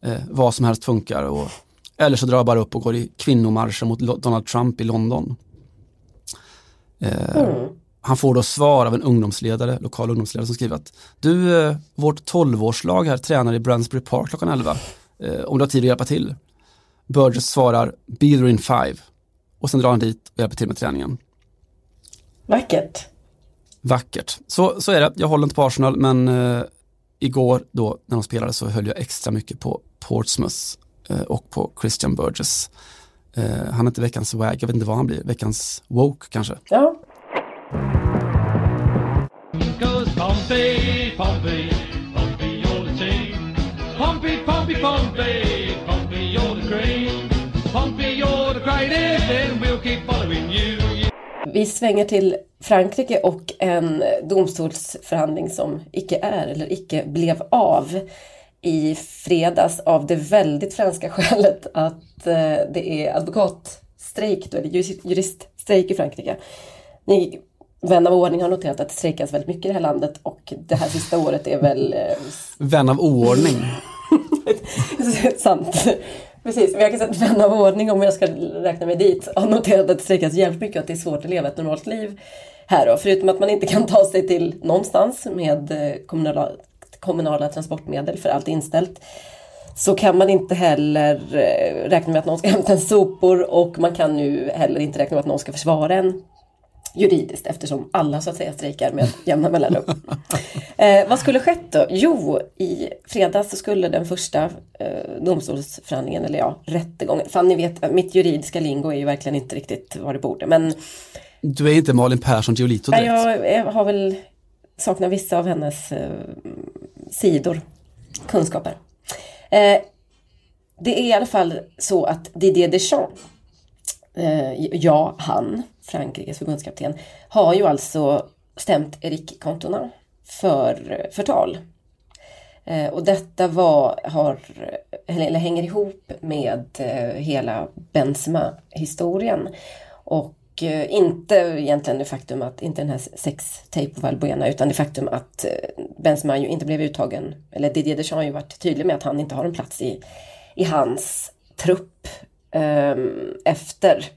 eh, vad som helst funkar. Och, eller så drar jag bara upp och går i kvinnomarscher mot Donald Trump i London. Eh, mm. Han får då svar av en ungdomsledare, lokal ungdomsledare som skriver att du, eh, vårt 12-årslag här tränar i Bransbury Park klockan 11. Eh, om du har tid att hjälpa till. Burgess svarar “Be there in five” och sen drar han dit och hjälper till med träningen. Vackert. Vackert. Så, så är det. Jag håller inte på Arsenal men eh, igår då när de spelade så höll jag extra mycket på Portsmouth eh, och på Christian Burgess. Eh, han är inte veckans wag, jag vet inte vad han blir. Veckans woke kanske. Ja. Pompey, Pompey, Pompey, you're the team. Pompey, Pompey, Pompey, Pompey, you're the cream. Pompey, you're the greatest and we'll keep following you. Vi svänger till Frankrike och en domstolsförhandling som icke är eller icke blev av i fredags av det väldigt franska skälet att eh, det är advokatstrejk, eller juriststrejk i Frankrike. Ni vän av ordning har noterat att det strejkas väldigt mycket i det här landet och det här sista året är väl... Eh, vän av oordning. Sant. Precis, men jag kan säga att vän av ordning om jag ska räkna mig dit har noterat att det strejkas jävligt mycket och att det är svårt att leva ett normalt liv här då. Förutom att man inte kan ta sig till någonstans med eh, kommunala, kommunala transportmedel för allt är inställt. Så kan man inte heller eh, räkna med att någon ska hämta en sopor och man kan nu heller inte räkna med att någon ska försvara en juridiskt eftersom alla så att säga strejkar med jämna mellanrum. eh, vad skulle skett då? Jo, i fredags så skulle den första eh, domstolsförhandlingen, eller ja, rättegången. Fan ni vet, mitt juridiska lingo är ju verkligen inte riktigt vad det borde. Men, du är inte Malin Persson Giolito direkt? Jag, jag har väl saknat vissa av hennes eh, sidor, kunskaper. Eh, det är i alla fall så att Didier Deschamps, Eh, ja han, Frankrikes förbundskapten, har ju alltså stämt Eric Cantona för eh, förtal. Eh, och detta var, har, eller hänger ihop med eh, hela Benzema-historien. Och eh, inte egentligen det faktum att, inte den här sextape på Valbuena, utan det faktum att eh, Benzema ju inte blev uttagen, eller Didier Deschamps har ju varit tydlig med att han inte har en plats i, i hans trupp efter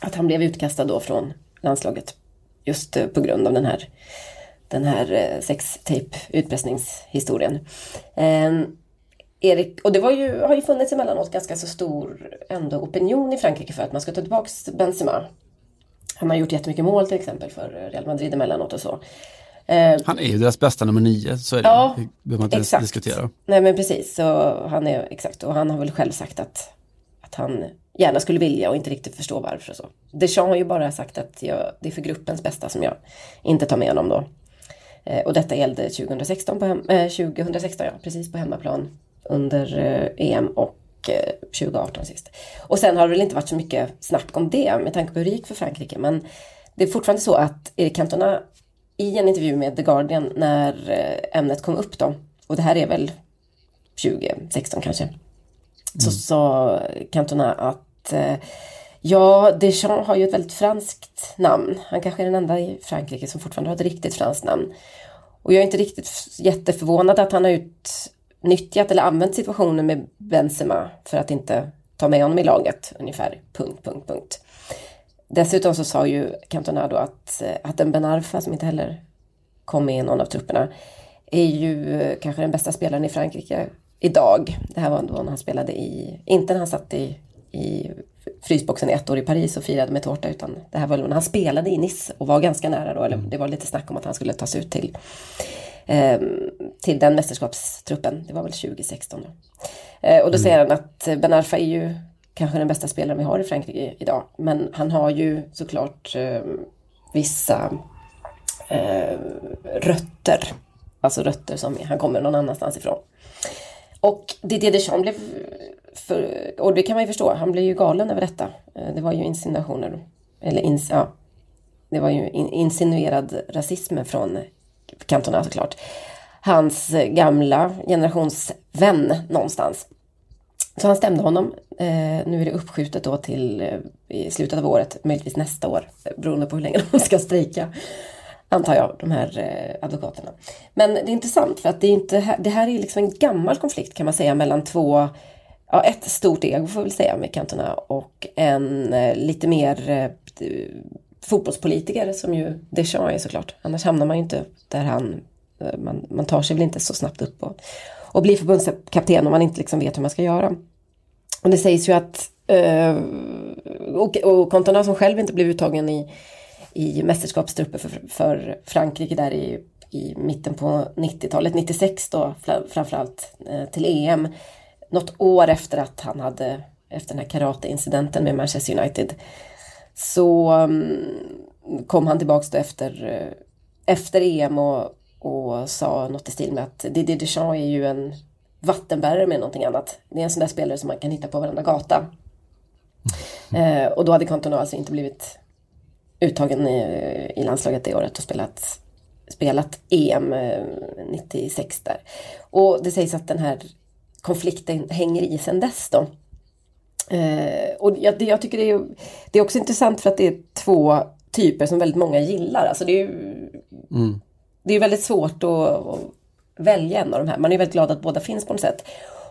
att han blev utkastad då från landslaget. Just eh, på grund av den här, den här eh, sextape utpressningshistorien. Eh, Erik, och det var ju, har ju funnits emellanåt ganska så stor ändå opinion i Frankrike för att man ska ta tillbaka Benzema. Han har gjort jättemycket mål till exempel för Real Madrid emellanåt och så. Han är ju deras bästa nummer nio, så är det. Ja, det behöver man inte exakt. diskutera. Nej men precis, så han är exakt och han har väl själv sagt att han gärna skulle vilja och inte riktigt förstå varför. Och så. Deschamps har ju bara sagt att jag, det är för gruppens bästa som jag inte tar med honom då. Eh, och detta gällde 2016, på hem, eh, 2016 ja, precis på hemmaplan under eh, EM och eh, 2018 sist. Och sen har det väl inte varit så mycket snack om det med tanke på hur det gick för Frankrike. Men det är fortfarande så att Erik Cantona i en intervju med The Guardian när eh, ämnet kom upp då, och det här är väl 2016 kanske så sa Cantona att eh, ja, Deschamps har ju ett väldigt franskt namn. Han kanske är den enda i Frankrike som fortfarande har ett riktigt franskt namn. Och jag är inte riktigt jätteförvånad att han har utnyttjat eller använt situationen med Benzema för att inte ta med honom i laget ungefär. Punkt, punkt, punkt. dessutom så sa ju Cantona då att, att en Ben Arfa som inte heller kom med i någon av trupperna är ju kanske den bästa spelaren i Frankrike idag. Det här var då när han spelade i, inte när han satt i, i frysboxen ett år i Paris och firade med tårta utan det här var när han spelade i Nice och var ganska nära då, eller det var lite snack om att han skulle tas ut till eh, till den mästerskapstruppen. Det var väl 2016 då. Eh, och då mm. säger han att Ben Arfa är ju kanske den bästa spelaren vi har i Frankrike idag. Men han har ju såklart eh, vissa rötter. Alltså rötter som han kommer någon annanstans ifrån. Och Didier Deschamps blev, för, och det kan man ju förstå, han blev ju galen över detta. Eh, det var ju insinuationer, eller ins, ja, det var ju in, insinuerad rasism från Cantona såklart. Hans gamla generationsvän någonstans. Så han stämde honom. Eh, nu är det uppskjutet då till eh, i slutet av året, möjligtvis nästa år, beroende på hur länge de ska strejka. Antar jag, de här eh, advokaterna. Men det är intressant för att det, är inte, det här är liksom en gammal konflikt kan man säga mellan två, ja ett stort ego får vi väl säga med Cantona och en eh, lite mer eh, fotbollspolitiker som ju Deschamps är såklart. Annars hamnar man ju inte där han, eh, man, man tar sig väl inte så snabbt upp och, och blir förbundskapten om man inte liksom vet hur man ska göra. Och det sägs ju att, eh, och, och Cantona som själv inte blev uttagen i, i mästerskapstrupper för, för Frankrike där i, i mitten på 90-talet, 96 då framförallt eh, till EM. Något år efter att han hade, efter den här karateincidenten med Manchester United, så um, kom han tillbaks då efter, uh, efter EM och, och sa något i stil med att Didier Deschamps är ju en vattenbärare med någonting annat. Det är en sån där spelare som man kan hitta på varenda gata. Mm. Uh, och då hade Cantona alltså inte blivit uttagen i, i landslaget det året och spelat, spelat EM 96 eh, där. Och det sägs att den här konflikten hänger i sen dess då. Eh, och jag, jag, tycker det är, det är också intressant för att det är två typer som väldigt många gillar. Alltså det är ju mm. det är väldigt svårt att, att, välja en av de här. Man är väldigt glad att båda finns på något sätt.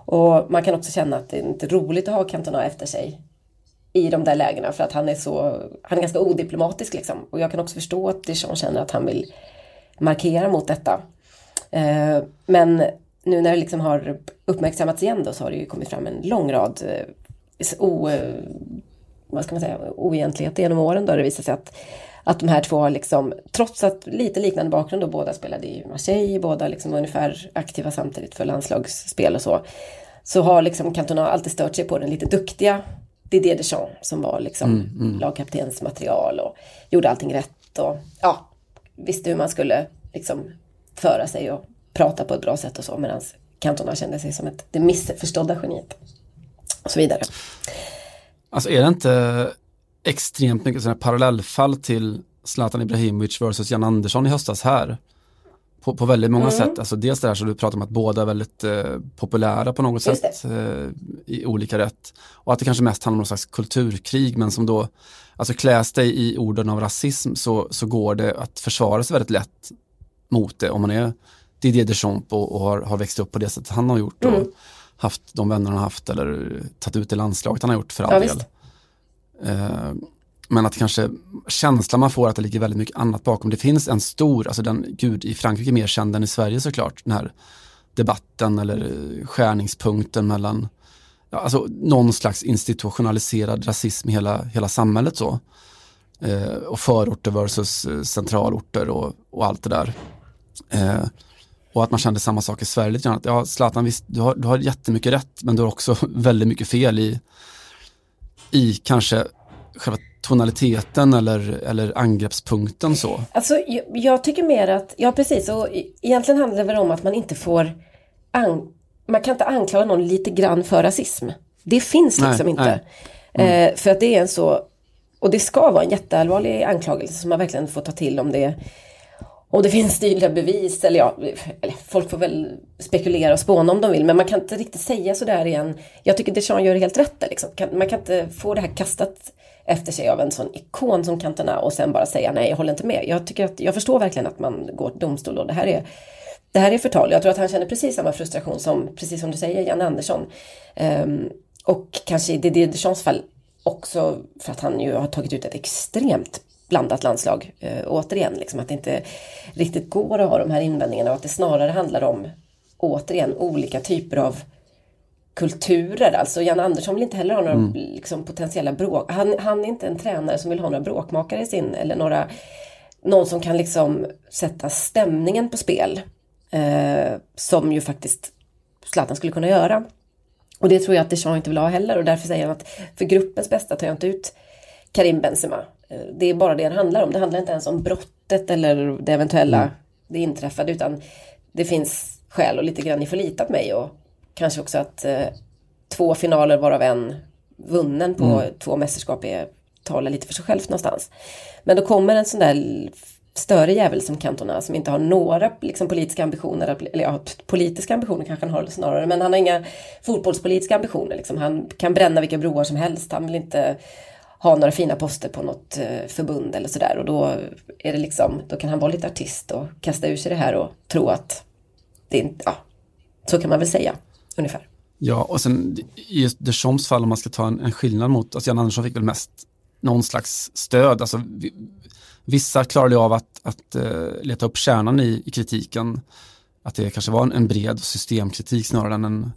Och man kan också känna att det är inte roligt att ha Cantona efter sig i de där lägena för att han är så, han är ganska odiplomatisk liksom. Och jag kan också förstå att Dijon känner att han vill markera mot detta. Eh, men nu när det liksom har uppmärksammats igen då så har det ju kommit fram en lång rad eh, o, eh, vad ska man säga, oegentligheter genom åren då det visar sig att, att de här två har liksom, trots att lite liknande bakgrund då, båda spelade i Marseille, båda liksom ungefär aktiva samtidigt för landslagsspel och så, så har liksom Cantona alltid stört sig på den lite duktiga Didier Deschamps som var liksom mm, mm. lagkaptenens material och gjorde allting rätt och ja, visste hur man skulle liksom föra sig och prata på ett bra sätt och så medan Cantona kände sig som ett, det missförstådda geniet och så vidare. Alltså är det inte extremt mycket sådana parallellfall till Zlatan Ibrahimovic versus Jan Andersson i höstas här? På, på väldigt många mm. sätt. Alltså dels det här som du pratar om att båda är väldigt eh, populära på något Just sätt eh, i olika rätt. Och att det kanske mest handlar om någon slags kulturkrig men som då, alltså kläs dig i orden av rasism så, så går det att försvara sig väldigt lätt mot det om man är Didier Deschamps och, och har, har växt upp på det sättet han har gjort. Mm. Och, haft de vänner han haft eller tagit ut det landslaget han har gjort för all ja, del. Eh, men att kanske känslan man får att det ligger väldigt mycket annat bakom. Det finns en stor, alltså den, gud i Frankrike mer känd än i Sverige såklart, den här debatten eller skärningspunkten mellan ja, alltså någon slags institutionaliserad rasism i hela, hela samhället så. Eh, och förorter versus eh, centralorter och, och allt det där. Eh, och att man kände samma sak i Sverige lite grann. Att, ja, Zlatan, visst, du har, du har jättemycket rätt, men du har också väldigt mycket fel i, i kanske själva tonaliteten eller, eller angreppspunkten så? Alltså jag, jag, tycker mer att, ja precis, och egentligen handlar det väl om att man inte får, an, man kan inte anklaga någon lite grann för rasism. Det finns liksom nej, inte. Nej. Mm. för att det är en så, och det ska vara en jätteallvarlig anklagelse som man verkligen får ta till om det och det finns tydliga bevis, eller ja, eller folk får väl spekulera och spåna om de vill, men man kan inte riktigt säga sådär igen. Jag tycker Deschamps gör helt rätt där, liksom. Man kan inte få det här kastat efter sig av en sån ikon som Cantona och sen bara säga nej, jag håller inte med. Jag, tycker att, jag förstår verkligen att man går till domstol och det här är det här är förtal. Jag tror att han känner precis samma frustration som, precis som du säger, Jan Andersson. Um, och kanske i Didier Deschamps fall också för att han ju har tagit ut ett extremt blandat landslag. Uh, återigen, liksom att det inte riktigt går att ha de här invändningarna och att det snarare handlar om återigen olika typer av kulturer. Alltså Jan Andersson vill inte heller ha några mm. liksom, potentiella bråk. Han, han är inte en tränare som vill ha några bråkmakare i sin eller några någon som kan liksom sätta stämningen på spel. Eh, som ju faktiskt Zlatan skulle kunna göra. Och det tror jag att Deschamps inte vill ha heller och därför säger han att för gruppens bästa tar jag inte ut Karim Benzema. Eh, det är bara det det handlar om. Det handlar inte ens om brottet eller det eventuella, mm. det inträffade utan det finns skäl och lite grann ni får lita på mig och kanske också att eh, två finaler varav en vunnen på mm. två mästerskap är, talar lite för sig självt någonstans. Men då kommer en sån där större jävel som Cantona som inte har några liksom, politiska ambitioner, eller ja, politiska ambitioner kanske han har snarare, men han har inga fotbollspolitiska ambitioner. Liksom. Han kan bränna vilka broar som helst, han vill inte ha några fina poster på något eh, förbund eller sådär och då är det liksom, då kan han vara lite artist och kasta ur sig det här och tro att det inte, ja, så kan man väl säga ungefär. Ja, och sen i Deschamps fall om man ska ta en, en skillnad mot, alltså Jan Andersson fick väl mest någon slags stöd, alltså vissa klarade av att, att uh, leta upp kärnan i, i, kritiken, att det kanske var en, en bred systemkritik snarare än en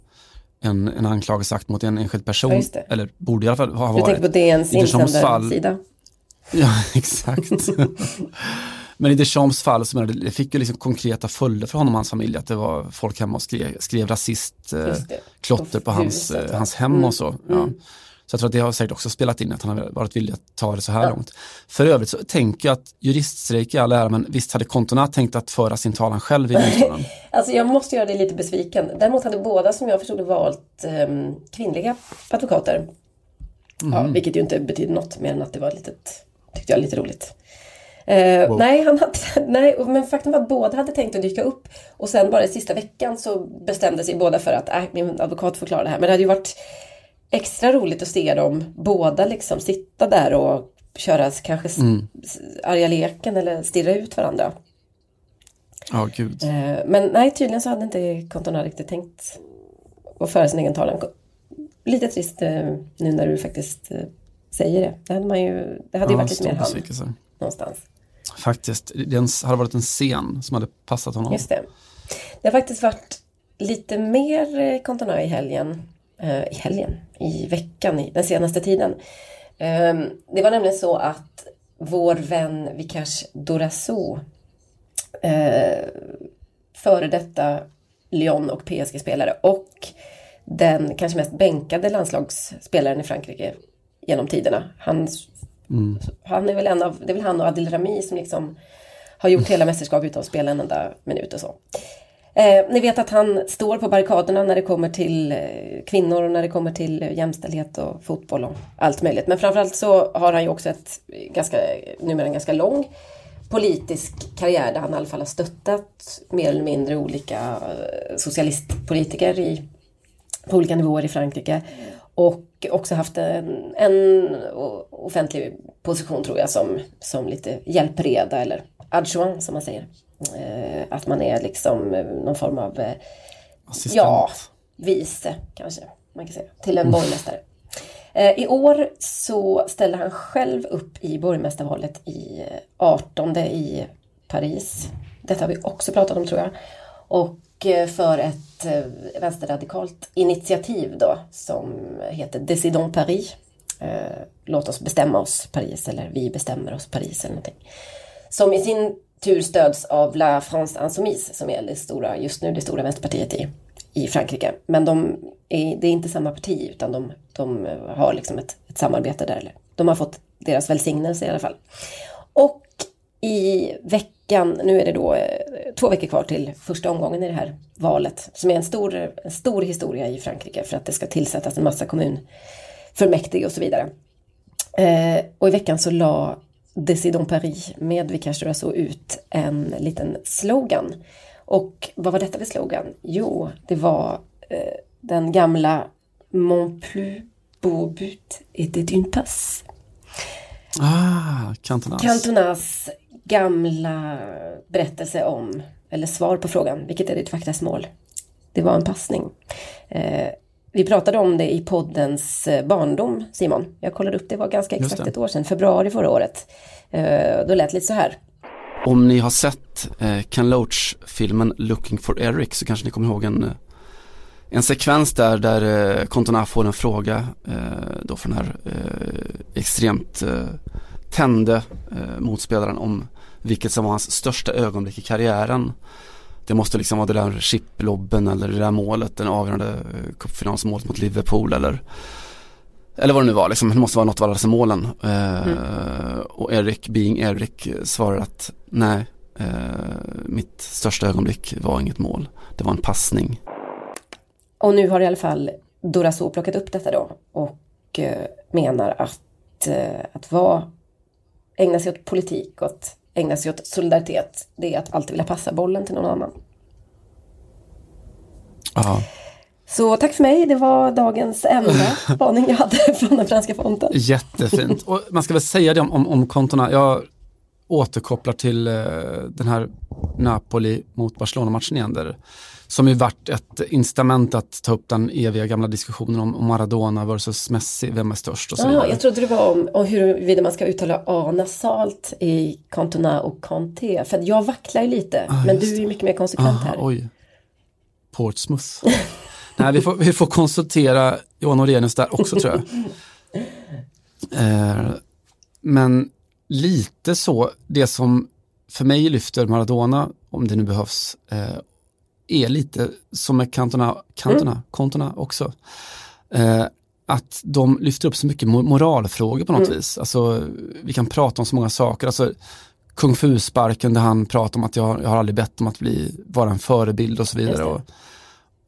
en, en anklagelse akt mot en enskild person. Ja, eller borde i alla fall ha varit. Du tänker på DNs insändarsida? Ja, exakt. Men i Deschamps fall så det, det fick ju liksom konkreta följder för honom och hans familj. Att det var folk hemma och skrev, skrev rasist eh, på hans, eh, hans hem mm. och så. Ja. Mm. Så jag tror att det har säkert också spelat in att han har varit villig att ta det så här ja. långt. För övrigt så tänker jag att juriststrejk i all ära, men visst hade Kontona tänkt att föra sin talan själv i domstolen? alltså jag måste göra dig lite besviken. Däremot hade båda som jag förstod valt um, kvinnliga advokater. Mm. Ja, mhm. vilket ju inte betyder något mer än att det var litet, tyckte jag, lite roligt. Eh, wow. Nej, han hade, nej, men faktum var att båda hade tänkt att dyka upp och sen bara i sista veckan så bestämde sig båda för att äh, min advokat får klara det här. Men det hade ju varit extra roligt att se dem båda liksom sitta där och köra kanske mm. arga leken eller stirra ut varandra. Ja, oh, gud. Eh, men nej, tydligen så hade inte Cantona riktigt tänkt att föra sin egen talan. Lite trist eh, nu när du faktiskt säger det. Det hade, man ju, det hade ja, ju varit lite mer han någonstans. Faktiskt, det hade varit en scen som hade passat honom. Just det. Det har faktiskt varit lite mer eh, Cantona i helgen eh, i helgen, i veckan, i den senaste tiden. Ehm, det var nämligen så att vår vän Vikash Dorazo, eh, före detta Lyon och PSG-spelare och den kanske mest bänkade landslagsspelaren i Frankrike genom tiderna. Han, mm. han är väl en av, det är väl han och Adil Rami som liksom har gjort hela mästerskapet utan att spela en enda minut och så. Eh, ni vet att han står på barrikaderna när det kommer till eh, kvinnor och när det kommer till eh, jämställdhet och fotboll och allt möjligt. Men framförallt så har han ju också ett ganska, numera en ganska lång politisk karriär där han i alla fall har stöttat mer eller mindre olika eh, socialistpolitiker i, på olika nivåer i Frankrike. Och också haft en, en offentlig position tror jag som, som lite hjälpreda eller adjoint som man säger. Eh, att man är liksom eh, någon form av eh, Assistent. Ja, vice kanske man kan säga, till en mm. borgmästare. I år så ställer han själv upp i borgmästarvalet i 18 i Paris. Detta har vi också pratat om tror jag. Och Eh, för ett eh, vänsterradikalt initiativ då som heter Decidons Paris. Eh, låt oss bestämma oss Paris eller vi bestämmer oss Paris eller någonting. Som i sin tur stöds av La France Insoumise som är det stora, just nu det stora vänsterpartiet i, i Frankrike. Men de är, det är inte samma parti utan de, de har liksom ett, ett samarbete där. De har fått deras välsignelse i alla fall. Och i veckan, nu är det då eh, två veckor kvar till första omgången i det här valet som är en stor, en stor historia i Frankrike för att det ska tillsättas en massa kommunfullmäktige och så vidare. Eh, och i veckan så la Decidons Paris med Vikash Rasso ut en liten slogan. Och vad var detta för slogan? Jo, det var eh, den gamla Mon plus beau but était une passe. Ah, Cantonas. Cantonas gamla berättelse om, eller svar på frågan, vilket är ditt faktasmål? Det var en passning. Eh, vi pratade om det i poddens eh, barndom, Simon. Jag kollade upp, det var ganska exakt ett år sedan, februari förra året. Eh, då lät det lite så här. Om ni har sett eh, Ken Loach-filmen Looking for Eric så kanske ni kommer ihåg en, en sekvens där, där Cantona får en fråga då från den här extremt tände motspelaren om vilket som var hans största ögonblick i karriären det måste liksom vara det där chiplobben eller det där målet, den avgörande eh, cupfinalsmålet mot Liverpool eller eller vad det nu var, liksom, det måste vara något av alla dessa målen. Eh, mm. Och Erik, being Erik, svarar att nej, eh, mitt största ögonblick var inget mål, det var en passning. Och nu har i alla fall Doraso plockat upp detta då och eh, menar att, eh, att vara, ägna sig åt politik och att ägna sig åt solidaritet, det är att alltid vilja passa bollen till någon annan. Aha. Så tack för mig, det var dagens enda spaning jag hade från den franska fonten. Jättefint. Och man ska väl säga det om, om, om kontona. Jag återkopplar till eh, den här Napoli mot Barcelona-matchen igen. Där som ju varit ett incitament att ta upp den eviga gamla diskussionen om Maradona versus Messi, vem är störst och så vidare. jag trodde det var om, om huruvida man ska uttala A nasalt i Cantona och Conte. För jag vacklar ju lite, ah, men du är ju mycket mer konsekvent Aha, här. Oj. Portsmouth. Nej, vi får, vi får konsultera Johan Orenius där också tror jag. Eh, men lite så, det som för mig lyfter Maradona, om det nu behövs, eh, är lite som med kantorna, kantorna, mm. kontona också. Eh, att de lyfter upp så mycket moralfrågor på något mm. vis. Alltså, vi kan prata om så många saker. Alltså, Kung Fu-sparken där han pratar om att jag, jag har aldrig bett om att bli, vara en förebild och så vidare. Det. Och,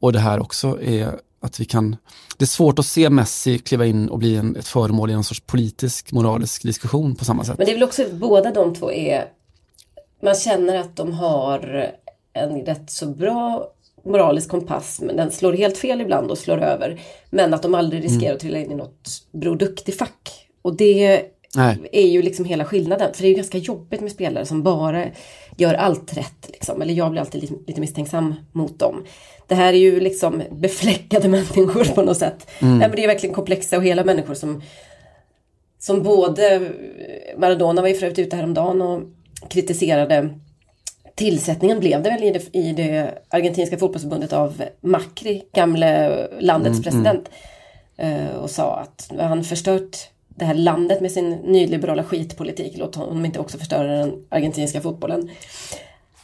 och det här också är att vi kan, det är svårt att se Messi kliva in och bli en, ett föremål i en sorts politisk, moralisk diskussion på samma sätt. Men det är väl också, båda de två är, man känner att de har en rätt så bra moralisk kompass, men den slår helt fel ibland och slår över. Men att de aldrig riskerar mm. att trilla in i något Bror Duktig-fack. Och det Nej. är ju liksom hela skillnaden. För det är ju ganska jobbigt med spelare som bara gör allt rätt. Liksom. Eller jag blir alltid lite, lite misstänksam mot dem. Det här är ju liksom befläckade människor på något sätt. Mm. Ja, men det är verkligen komplexa och hela människor som som både Maradona var ju förut ute häromdagen och kritiserade tillsättningen blev det väl i det, i det argentinska fotbollsförbundet av Macri, gamle landets mm, president. Mm. och sa att han förstört det här landet med sin nyliberala skitpolitik. Låt honom inte också förstöra den argentinska fotbollen.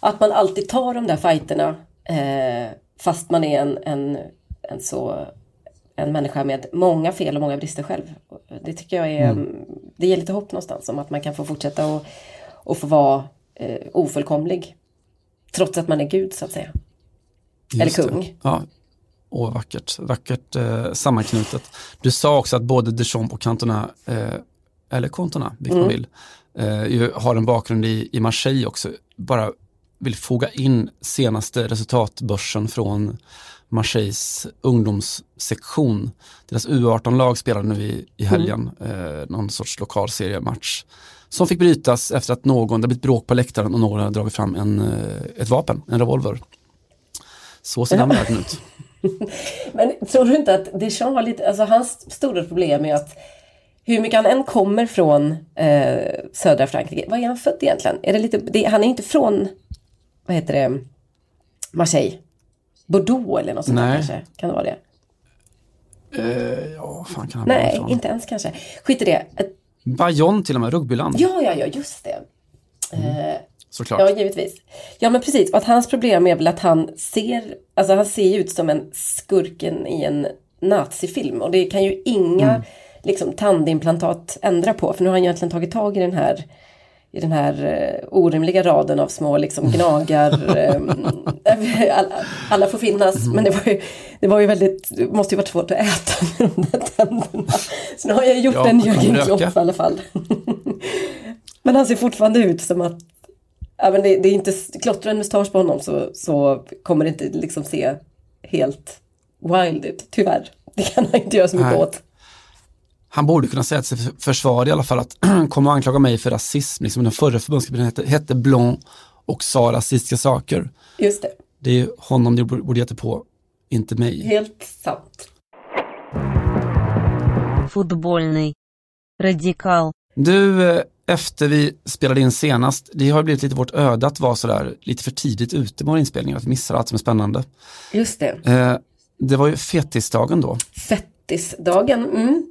Att man alltid tar de där fighterna eh, fast man är en, en, en, så, en människa med många fel och många brister själv. Det tycker jag är, mm. det ger lite hopp någonstans om att man kan få fortsätta och, och få vara eh, ofullkomlig. Trots att man är Gud så att säga. Just Eller kung. Det. Ja. Åh, vackert, vackert eh, sammanknutet. Du sa också att både Deschamps och Cantona, eh, eller Cantona, vilket mm. man vill, eh, har en bakgrund i, i Marseille också. Bara vill foga in senaste resultatbörsen från Marseilles ungdomssektion. Deras U18-lag spelade nu i, i helgen mm. eh, någon sorts lokalseriematch som fick brytas efter att någon, det blivit bråk på läktaren och hade dragit fram en, eh, ett vapen, en revolver. Så ser den världen ut. Men tror du inte att Deschamps har lite, alltså hans stora problem är att hur mycket han än kommer från eh, södra Frankrike, var är han född egentligen? Är det lite, det, han är inte från, vad heter det, Marseille? Bordeaux eller något sånt där kanske? Kan det vara det? Uh, ja, fan kan han Nej, inte ens kanske. Skit i det. Bayonne till och med, rugbyland. Ja, ja, ja, just det. Mm. Uh, Såklart. Ja, givetvis. Ja, men precis. Och att hans problem är väl att han ser, alltså han ser ut som en skurken i en nazifilm. Och det kan ju inga mm. liksom, tandimplantat ändra på. För nu har han egentligen tagit tag i den här i den här uh, orimliga raden av små liksom gnagar. um, alla, alla, får finnas, mm. men det var, ju, det var ju väldigt, det måste ju varit svårt att äta med de där tänderna. Så nu har jag gjort ja, en Jörgen Klopp i alla fall. men han ser fortfarande ut som att ja, men det, det är inte, klottrar en mustasch på honom så, så kommer det inte liksom se helt wild ut, tyvärr. Det kan han inte göra så mycket Nej. åt han borde kunna säga till sitt försvar i alla fall att komma och anklaga mig för rasism. Liksom den förra förbundskaptenen hette, hette Blanc och sa rasistiska saker. Just det. Det är honom det borde gett på, inte mig. Helt sant. Fotbollny. Radikal. Du, eh, efter vi spelade in senast, det har blivit lite vårt öde att vara sådär lite för tidigt ute med våra inspelningar, att missa allt som är spännande. Just det. Eh, det var ju fettisdagen då. Fett Fettisdagen. Mm.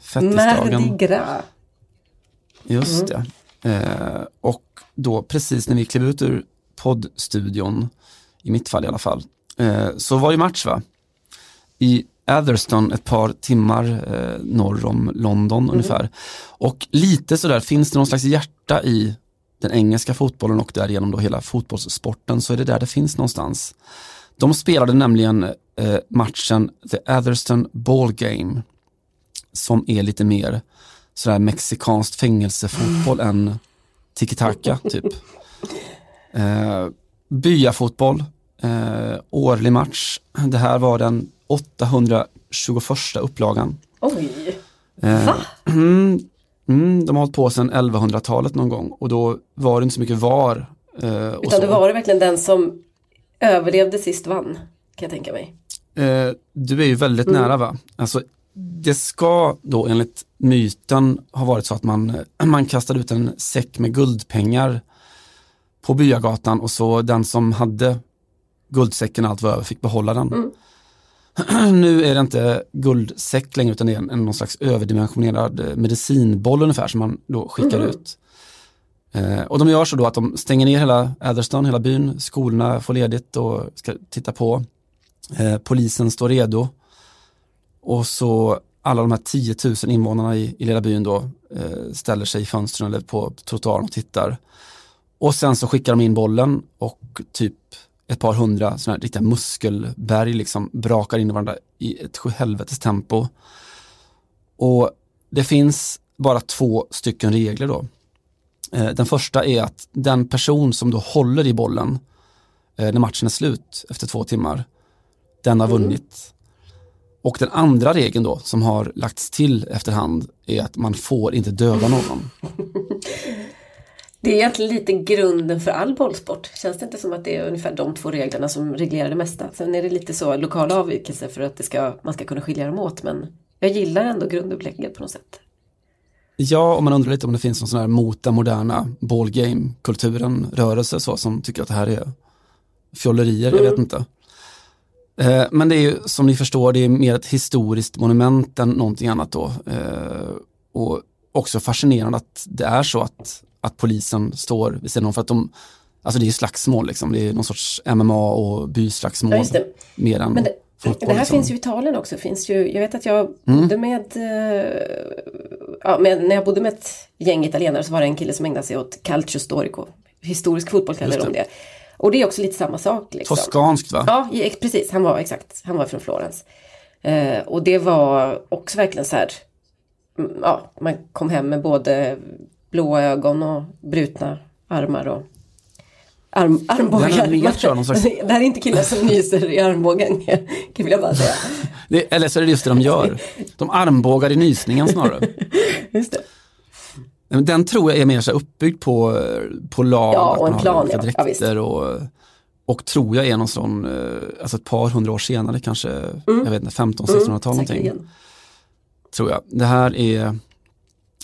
Fettisdagen. Mardi Gras. Just det. Eh, och då precis när vi klev ut ur poddstudion, i mitt fall i alla fall, eh, så var det match va? I Atherstone ett par timmar eh, norr om London ungefär. Och lite sådär, finns det någon slags hjärta i den engelska fotbollen och därigenom då hela fotbollssporten så är det där det finns någonstans. De spelade nämligen eh, matchen The Atherstone Ball Game som är lite mer sådär mexikanskt fängelsefotboll än tiki-taka typ. Eh, byafotboll, eh, årlig match. Det här var den 821 upplagan. Oj. Eh, Va? mm, mm, de har hållit på sedan 1100-talet någon gång och då var det inte så mycket VAR. Eh, Utan så. det var det verkligen den som överlevde sist vann. Kan jag tänka mig. Eh, du är ju väldigt nära va? Alltså, det ska då enligt myten ha varit så att man, man kastade ut en säck med guldpengar på byagatan och så den som hade guldsäcken allt var över fick behålla den. nu är det inte guldsäck längre utan det är en, någon slags överdimensionerad eh, medicinboll ungefär som man då skickar ut. Eh, och de gör så då att de stänger ner hela Atherstone, hela byn, skolorna får ledigt och ska titta på. Eh, polisen står redo. Och så alla de här 10 000 invånarna i, i lilla byn då eh, ställer sig i fönstren eller på trottoaren och tittar. Och sen så skickar de in bollen och typ ett par hundra sådana här riktiga muskelberg liksom brakar in i varandra i ett sjuhelvetes tempo. Och det finns bara två stycken regler då. Eh, Den första är att den person som då håller i bollen eh, när matchen är slut efter två timmar, den har vunnit. Och den andra regeln då som har lagts till efterhand är att man får inte döda någon. Det är egentligen lite grunden för all bollsport. Känns det inte som att det är ungefär de två reglerna som reglerar det mesta? Sen är det lite så lokala avvikelser för att det ska, man ska kunna skilja dem åt. Men jag gillar ändå grundupplägget på något sätt. Ja, och man undrar lite om det finns någon sån här mot den moderna ballgame-kulturen, rörelse så, som tycker att det här är fjollerier, jag vet inte. Eh, men det är ju som ni förstår, det är mer ett historiskt monument än någonting annat då. Eh, och också fascinerande att det är så att, att polisen står vid sidan om för att de, alltså det är ju slagsmål liksom, det är någon sorts MMA och byslagsmål. Ja, just det. Mer än Men det, fotboll. det här liksom. finns ju i Italien också. Finns ju, jag vet att jag bodde med, eh, ja, med, när jag bodde med ett gäng italienare så var det en kille som ägnade sig åt calcio storico. Historisk fotboll kallar de det. det. Och det är också lite samma sak. Liksom. Toskanskt va? Ja, precis. Han var exakt, han var från Florens. Eh, och det var också verkligen så här, mm, ja, man kom hem med både blåa ögon och brutna armar och arm, armbågar. Den slags- det här är inte killar som nyser i armbågen, kan jag bara säga. Det, eller så är det just det de gör. De armbågar i nysningen snarare. Just det. Den tror jag är mer så uppbyggd på, på lag, Ja, och en plan, ja. Ja, dräkter och, och tror jag är någon sån, eh, alltså ett par hundra år senare kanske, jag vet inte, 15-1600-tal någonting. Säkerligen. Tror jag. Det här är,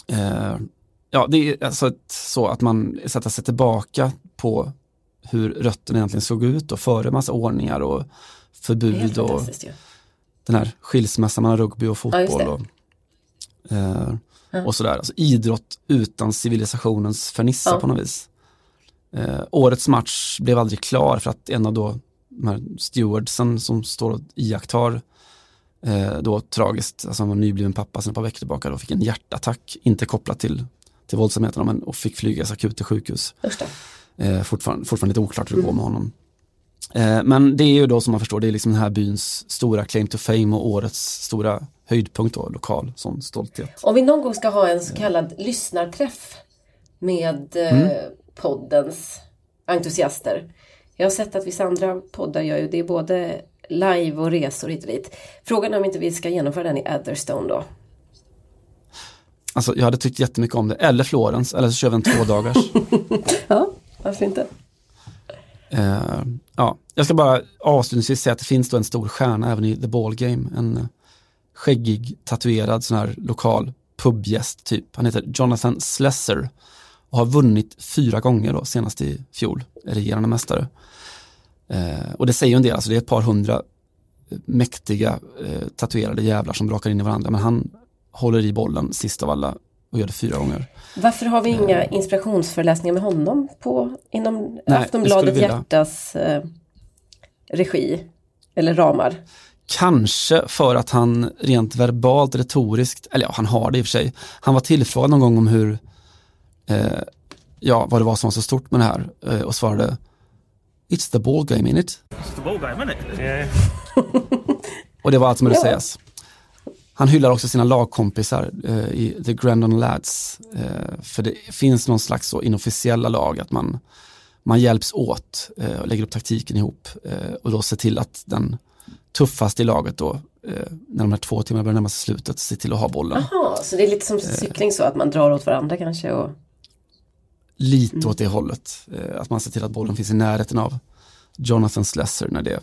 eh, ja det är alltså ett, så att man sätter sig tillbaka på hur rötterna egentligen såg ut och före massa ordningar och förbud och ju. den här skilsmässan mellan rugby och Ja, fotboll. det. och, eh, och sådär. Alltså idrott utan civilisationens fernissa Ja. på något vis. Eh, årets match blev aldrig klar för att en av då de här stewardsen som står och iakttar eh, då tragiskt, alltså han var nybliven pappa sen ett par veckor tillbaka då fick en hjärtattack, inte kopplat till, till våldsamheterna men och fick flygas akut till sjukhus. Eh, fortfarande, fortfarande lite oklart hur det går med honom. Eh, men det är ju då som man förstår, det är liksom den här byns stora claim to fame och årets stora höjdpunkt då, lokal sån stolthet. Om vi någon gång ska ha en så kallad lyssnarträff med eh, Mm. poddens entusiaster. Jag har sett att vissa andra poddar gör ju det, både live och resor hit och dit. Frågan är om inte vi ska genomföra den i Atherstone då. Alltså jag hade tyckt jättemycket om det, eller Florens, eller så kör vi en två dagars. Ja, varför inte? Eh, ja, jag ska bara avslutningsvis säga att det finns då en stor stjärna även i The Ball Game. En skäggig, tatuerad sån här lokal pubgäst typ. Han heter Jonathan Slesser och har vunnit fyra gånger då, senast i fjol, regerande mästare. Eh, och det säger en del, alltså det är ett par hundra mäktiga eh, tatuerade jävlar som brakar in i varandra, men han håller i bollen sist av alla och gör det fyra gånger. Varför har vi inga inspirationsföreläsningar med honom på, inom Nej, det Aftonbladet. Hjärtas eh, regi? Eller ramar? Kanske för att han rent verbalt, retoriskt, eller ja, han har det i och för sig. Han var tillfrågad någon gång om hur, eh, ja, vad det var som var så stort med det här eh, och svarade It's the ball game in it. It's the ball game, isn't it? Yeah. Och det var allt som behövde Ja. sägas. Han hyllar också sina lagkompisar eh, i The Grandon Lads. Eh, för det finns någon slags så inofficiella lag att man, man hjälps åt eh, och lägger upp taktiken ihop eh, och då ser till att den tuffaste i laget då, eh, när de här två timmarna börjar närma sig slutet, ser till att ha bollen. Jaha, så det är lite som cykling så att man drar åt varandra kanske och Lite åt det hållet. Eh, att man ser till att bollen finns i närheten av Jonathan Slesser när det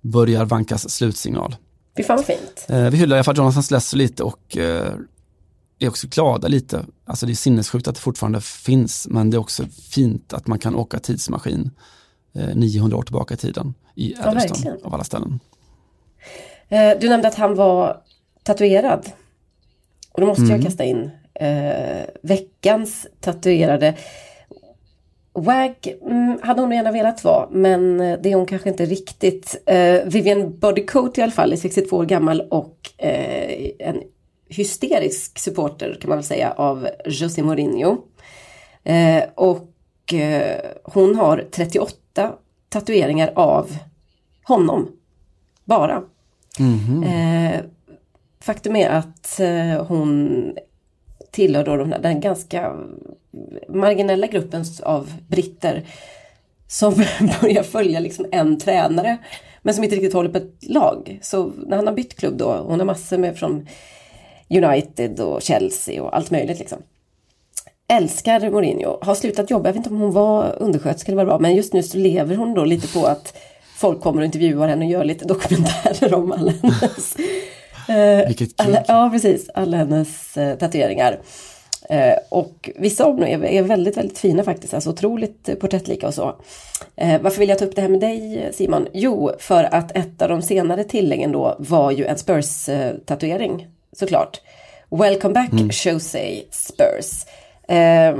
börjar vankas slutsignal. Fy fan fint. Eh, vi hyllar i alla fall Jonathan Slesser lite och eh, är också glada lite. Alltså det är sinnessjukt att det fortfarande finns, men det är också fint att man kan åka tidsmaskin eh, 900 år tillbaka i tiden i Ja, Edelston verkligen. av alla ställen. Eh, du nämnde att han var tatuerad. Och då måste Mm. jag kasta in eh, veckans tatuerade. Wag mm, hade hon gärna velat vara, men eh, det är hon kanske inte riktigt. Eh, Vivian Bodycoat i alla fall är 62 år gammal och eh, en hysterisk supporter kan man väl säga av José Mourinho. Eh, och eh, hon har 38 tatueringar av honom. Bara. Mm-hmm. Eh, faktum är att eh, hon tillhör då den, den ganska marginella gruppen av britter som börjar följa liksom en tränare men som inte riktigt håller på ett lag. Så när han har bytt klubb då, hon har massor med från United och Chelsea och allt möjligt liksom. Älskar Mourinho, har slutat jobba, jag vet inte om hon var undersköterska eller vad det var, men just nu så lever hon då lite på att folk kommer och intervjuar henne och gör lite dokumentärer om alla hennes eh, Vilket alla, kul. Ja, precis. Alla hennes eh, tatueringar. Eh, och vissa av dem är, är väldigt, väldigt fina faktiskt. Alltså otroligt eh, porträttlika och så. Eh, varför vill jag ta upp det här med dig Simon? Jo, för att ett av de senare tilläggen då var ju en Spurs-tatuering. Såklart. Welcome back Jose Spurs. Eh,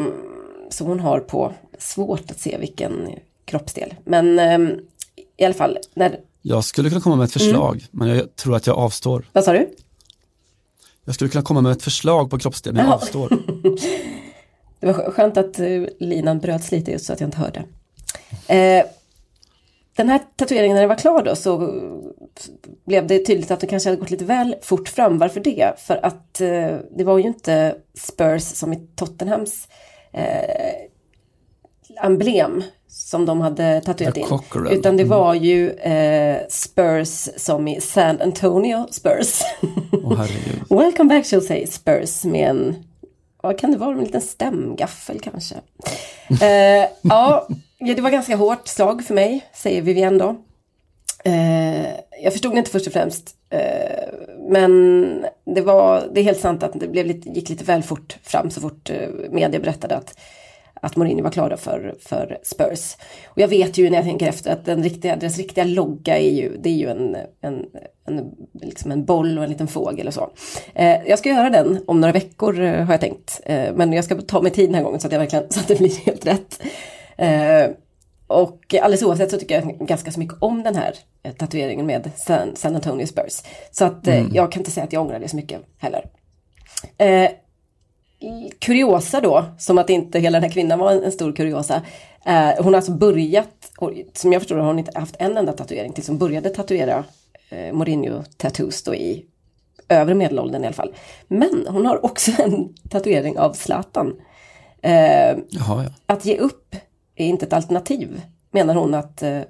som hon har på, svårt att se vilken kroppsdel. Men eh, i alla fall, när, Jag skulle kunna komma med ett förslag, Mm. men jag tror att jag avstår. vad sa du? Jag skulle kunna komma med ett förslag på kroppsdel, men jag Ja. avstår. Det var skö- skönt att eh, linan bröts lite just så att jag inte hörde. Eh, den här tatueringen när den var klar då så eh, blev det tydligt att det kanske hade gått lite väl fort fram. Varför det? För att eh, det var ju inte Spurs som i Tottenhams eh, emblem som de hade tatuerat in. Utan det var ju eh, Spurs som i San Antonio Spurs. Herregud. Welcome back Jose Spurs med en, vad kan det vara, en liten stämgaffel kanske. eh, ja, ja, det var ganska hårt slag för mig, säger Vivienne då. Eh, jag förstod det inte först och främst. Eh, men det, var, det är helt sant att det blev lite, gick lite väl fort fram så fort eh, media berättade att, att Mourinho var klara för, för Spurs. Och jag vet ju när jag tänker efter att den riktiga, deras riktiga logga är ju, det är ju en, en, en, liksom en boll och en liten fågel och så. Eh, jag ska göra den om några veckor eh, har jag tänkt. Eh, men jag ska ta mig tid den här gången så att, jag verkligen, så att det blir helt rätt. Eh, och alldeles oavsett så tycker jag ganska så mycket om den här eh, tatueringen med San, San Antonio Spurs. Så att eh, jag kan inte säga att jag ångrar det så mycket heller. Kuriosa då, som att inte hela den här kvinnan var en, en stor kuriosa. Eh, hon har alltså börjat, och som jag förstår har hon inte haft en enda tatuering tills hon började tatuera eh, Mourinho tattoos då i övre medelåldern i alla fall. Men hon har också en tatuering av Zlatan. Eh, Jaha, ja. att ge upp är inte ett alternativ, menar hon att eh,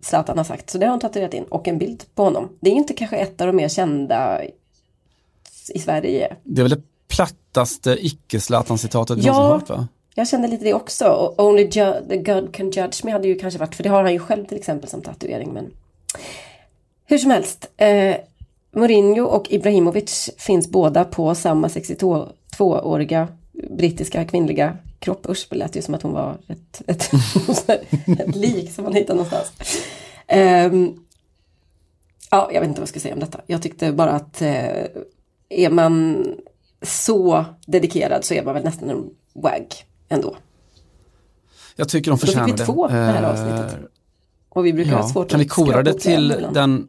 Zlatan har sagt. Så det har hon tatuerat in och en bild på honom. Det är inte kanske ett av de mer kända i Sverige. Det är väl det plattaste icke-Zlatan-citatet Ja. någonsin hört va? Jag kände lite det också. Och Only God can judge me hade ju kanske varit, för det har han ju själv till exempel som tatuering. Men hur som helst. Eh, Mourinho och Ibrahimovic finns båda på samma 62-åriga brittiska kvinnliga kropp. Usch, det lät ju som att hon var ett, ett, ett lik som man hittar någonstans. Um, ja, jag vet inte vad jag ska säga om detta. Jag tyckte bara att uh, är man så dedikerad så är man väl nästan en wag ändå. Jag tycker de förtjänar det. Då fick vi två det här eh, avsnittet. Och vi brukar ja, ha svårt kan vi kora det till den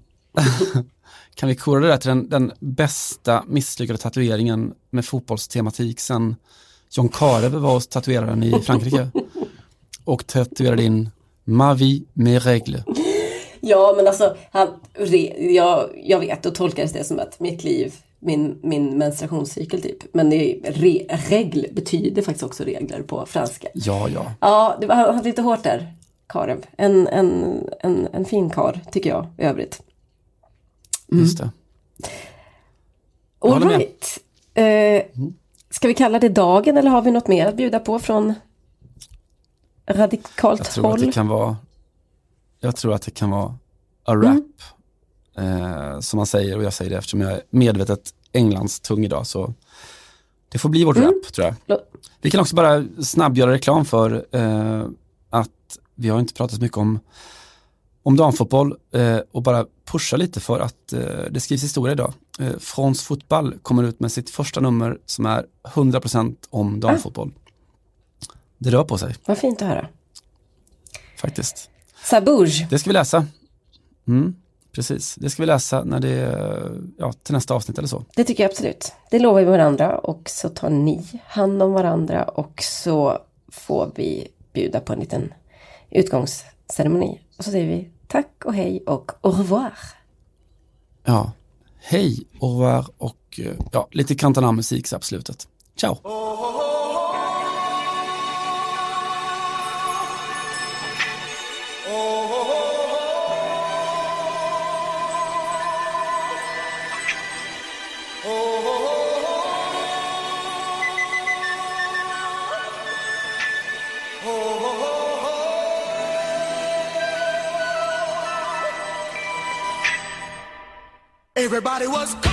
Kan vi kora det till den, den bästa misslyckade tatueringen med fotbollstematik sen John Carew var hos tatueraren i Frankrike och tatuerade in Ma vie, mes règles. Ja, men alltså, han, re, jag, jag vet, då tolkades det som att mitt liv, min, min menstruationscykel typ. Men det re, regl betyder faktiskt också regler på franska. Ja, ja. Ja, det var, han hade lite hårt där, Karev. En, en, en, en fin kar tycker jag i övrigt. Mm. Just det. All right. Eh, ska vi kalla det dagen eller har vi något mer att bjuda på från radikalt jag tror håll? Att det kan vara, jag tror att det kan vara a rap. Mm. Eh, som man säger och jag säger det eftersom jag är medvetet Englands tung idag. Så det får bli vårt mm. rap tror jag. Vi kan också bara snabbgöra reklam för eh, att vi har inte pratat så mycket om om damfotboll eh, och bara pusha lite för att eh, det skrivs historia idag. Eh, France Fotboll kommer ut med sitt första nummer som är 100% om damfotboll. Ah. Det rör på sig. Vad fint att höra. Faktiskt. Sabouge. Det ska vi läsa. Mm, precis, det ska vi läsa när det ja, till nästa avsnitt eller så. Det tycker jag absolut. Det lovar vi varandra och så tar ni hand om varandra och så får vi bjuda på en liten utgångsceremoni. Och så säger vi tack och hej och au revoir. Ja, hej, au revoir och eh, ja, lite Cantana-musik på slutet. Ciao! Everybody was.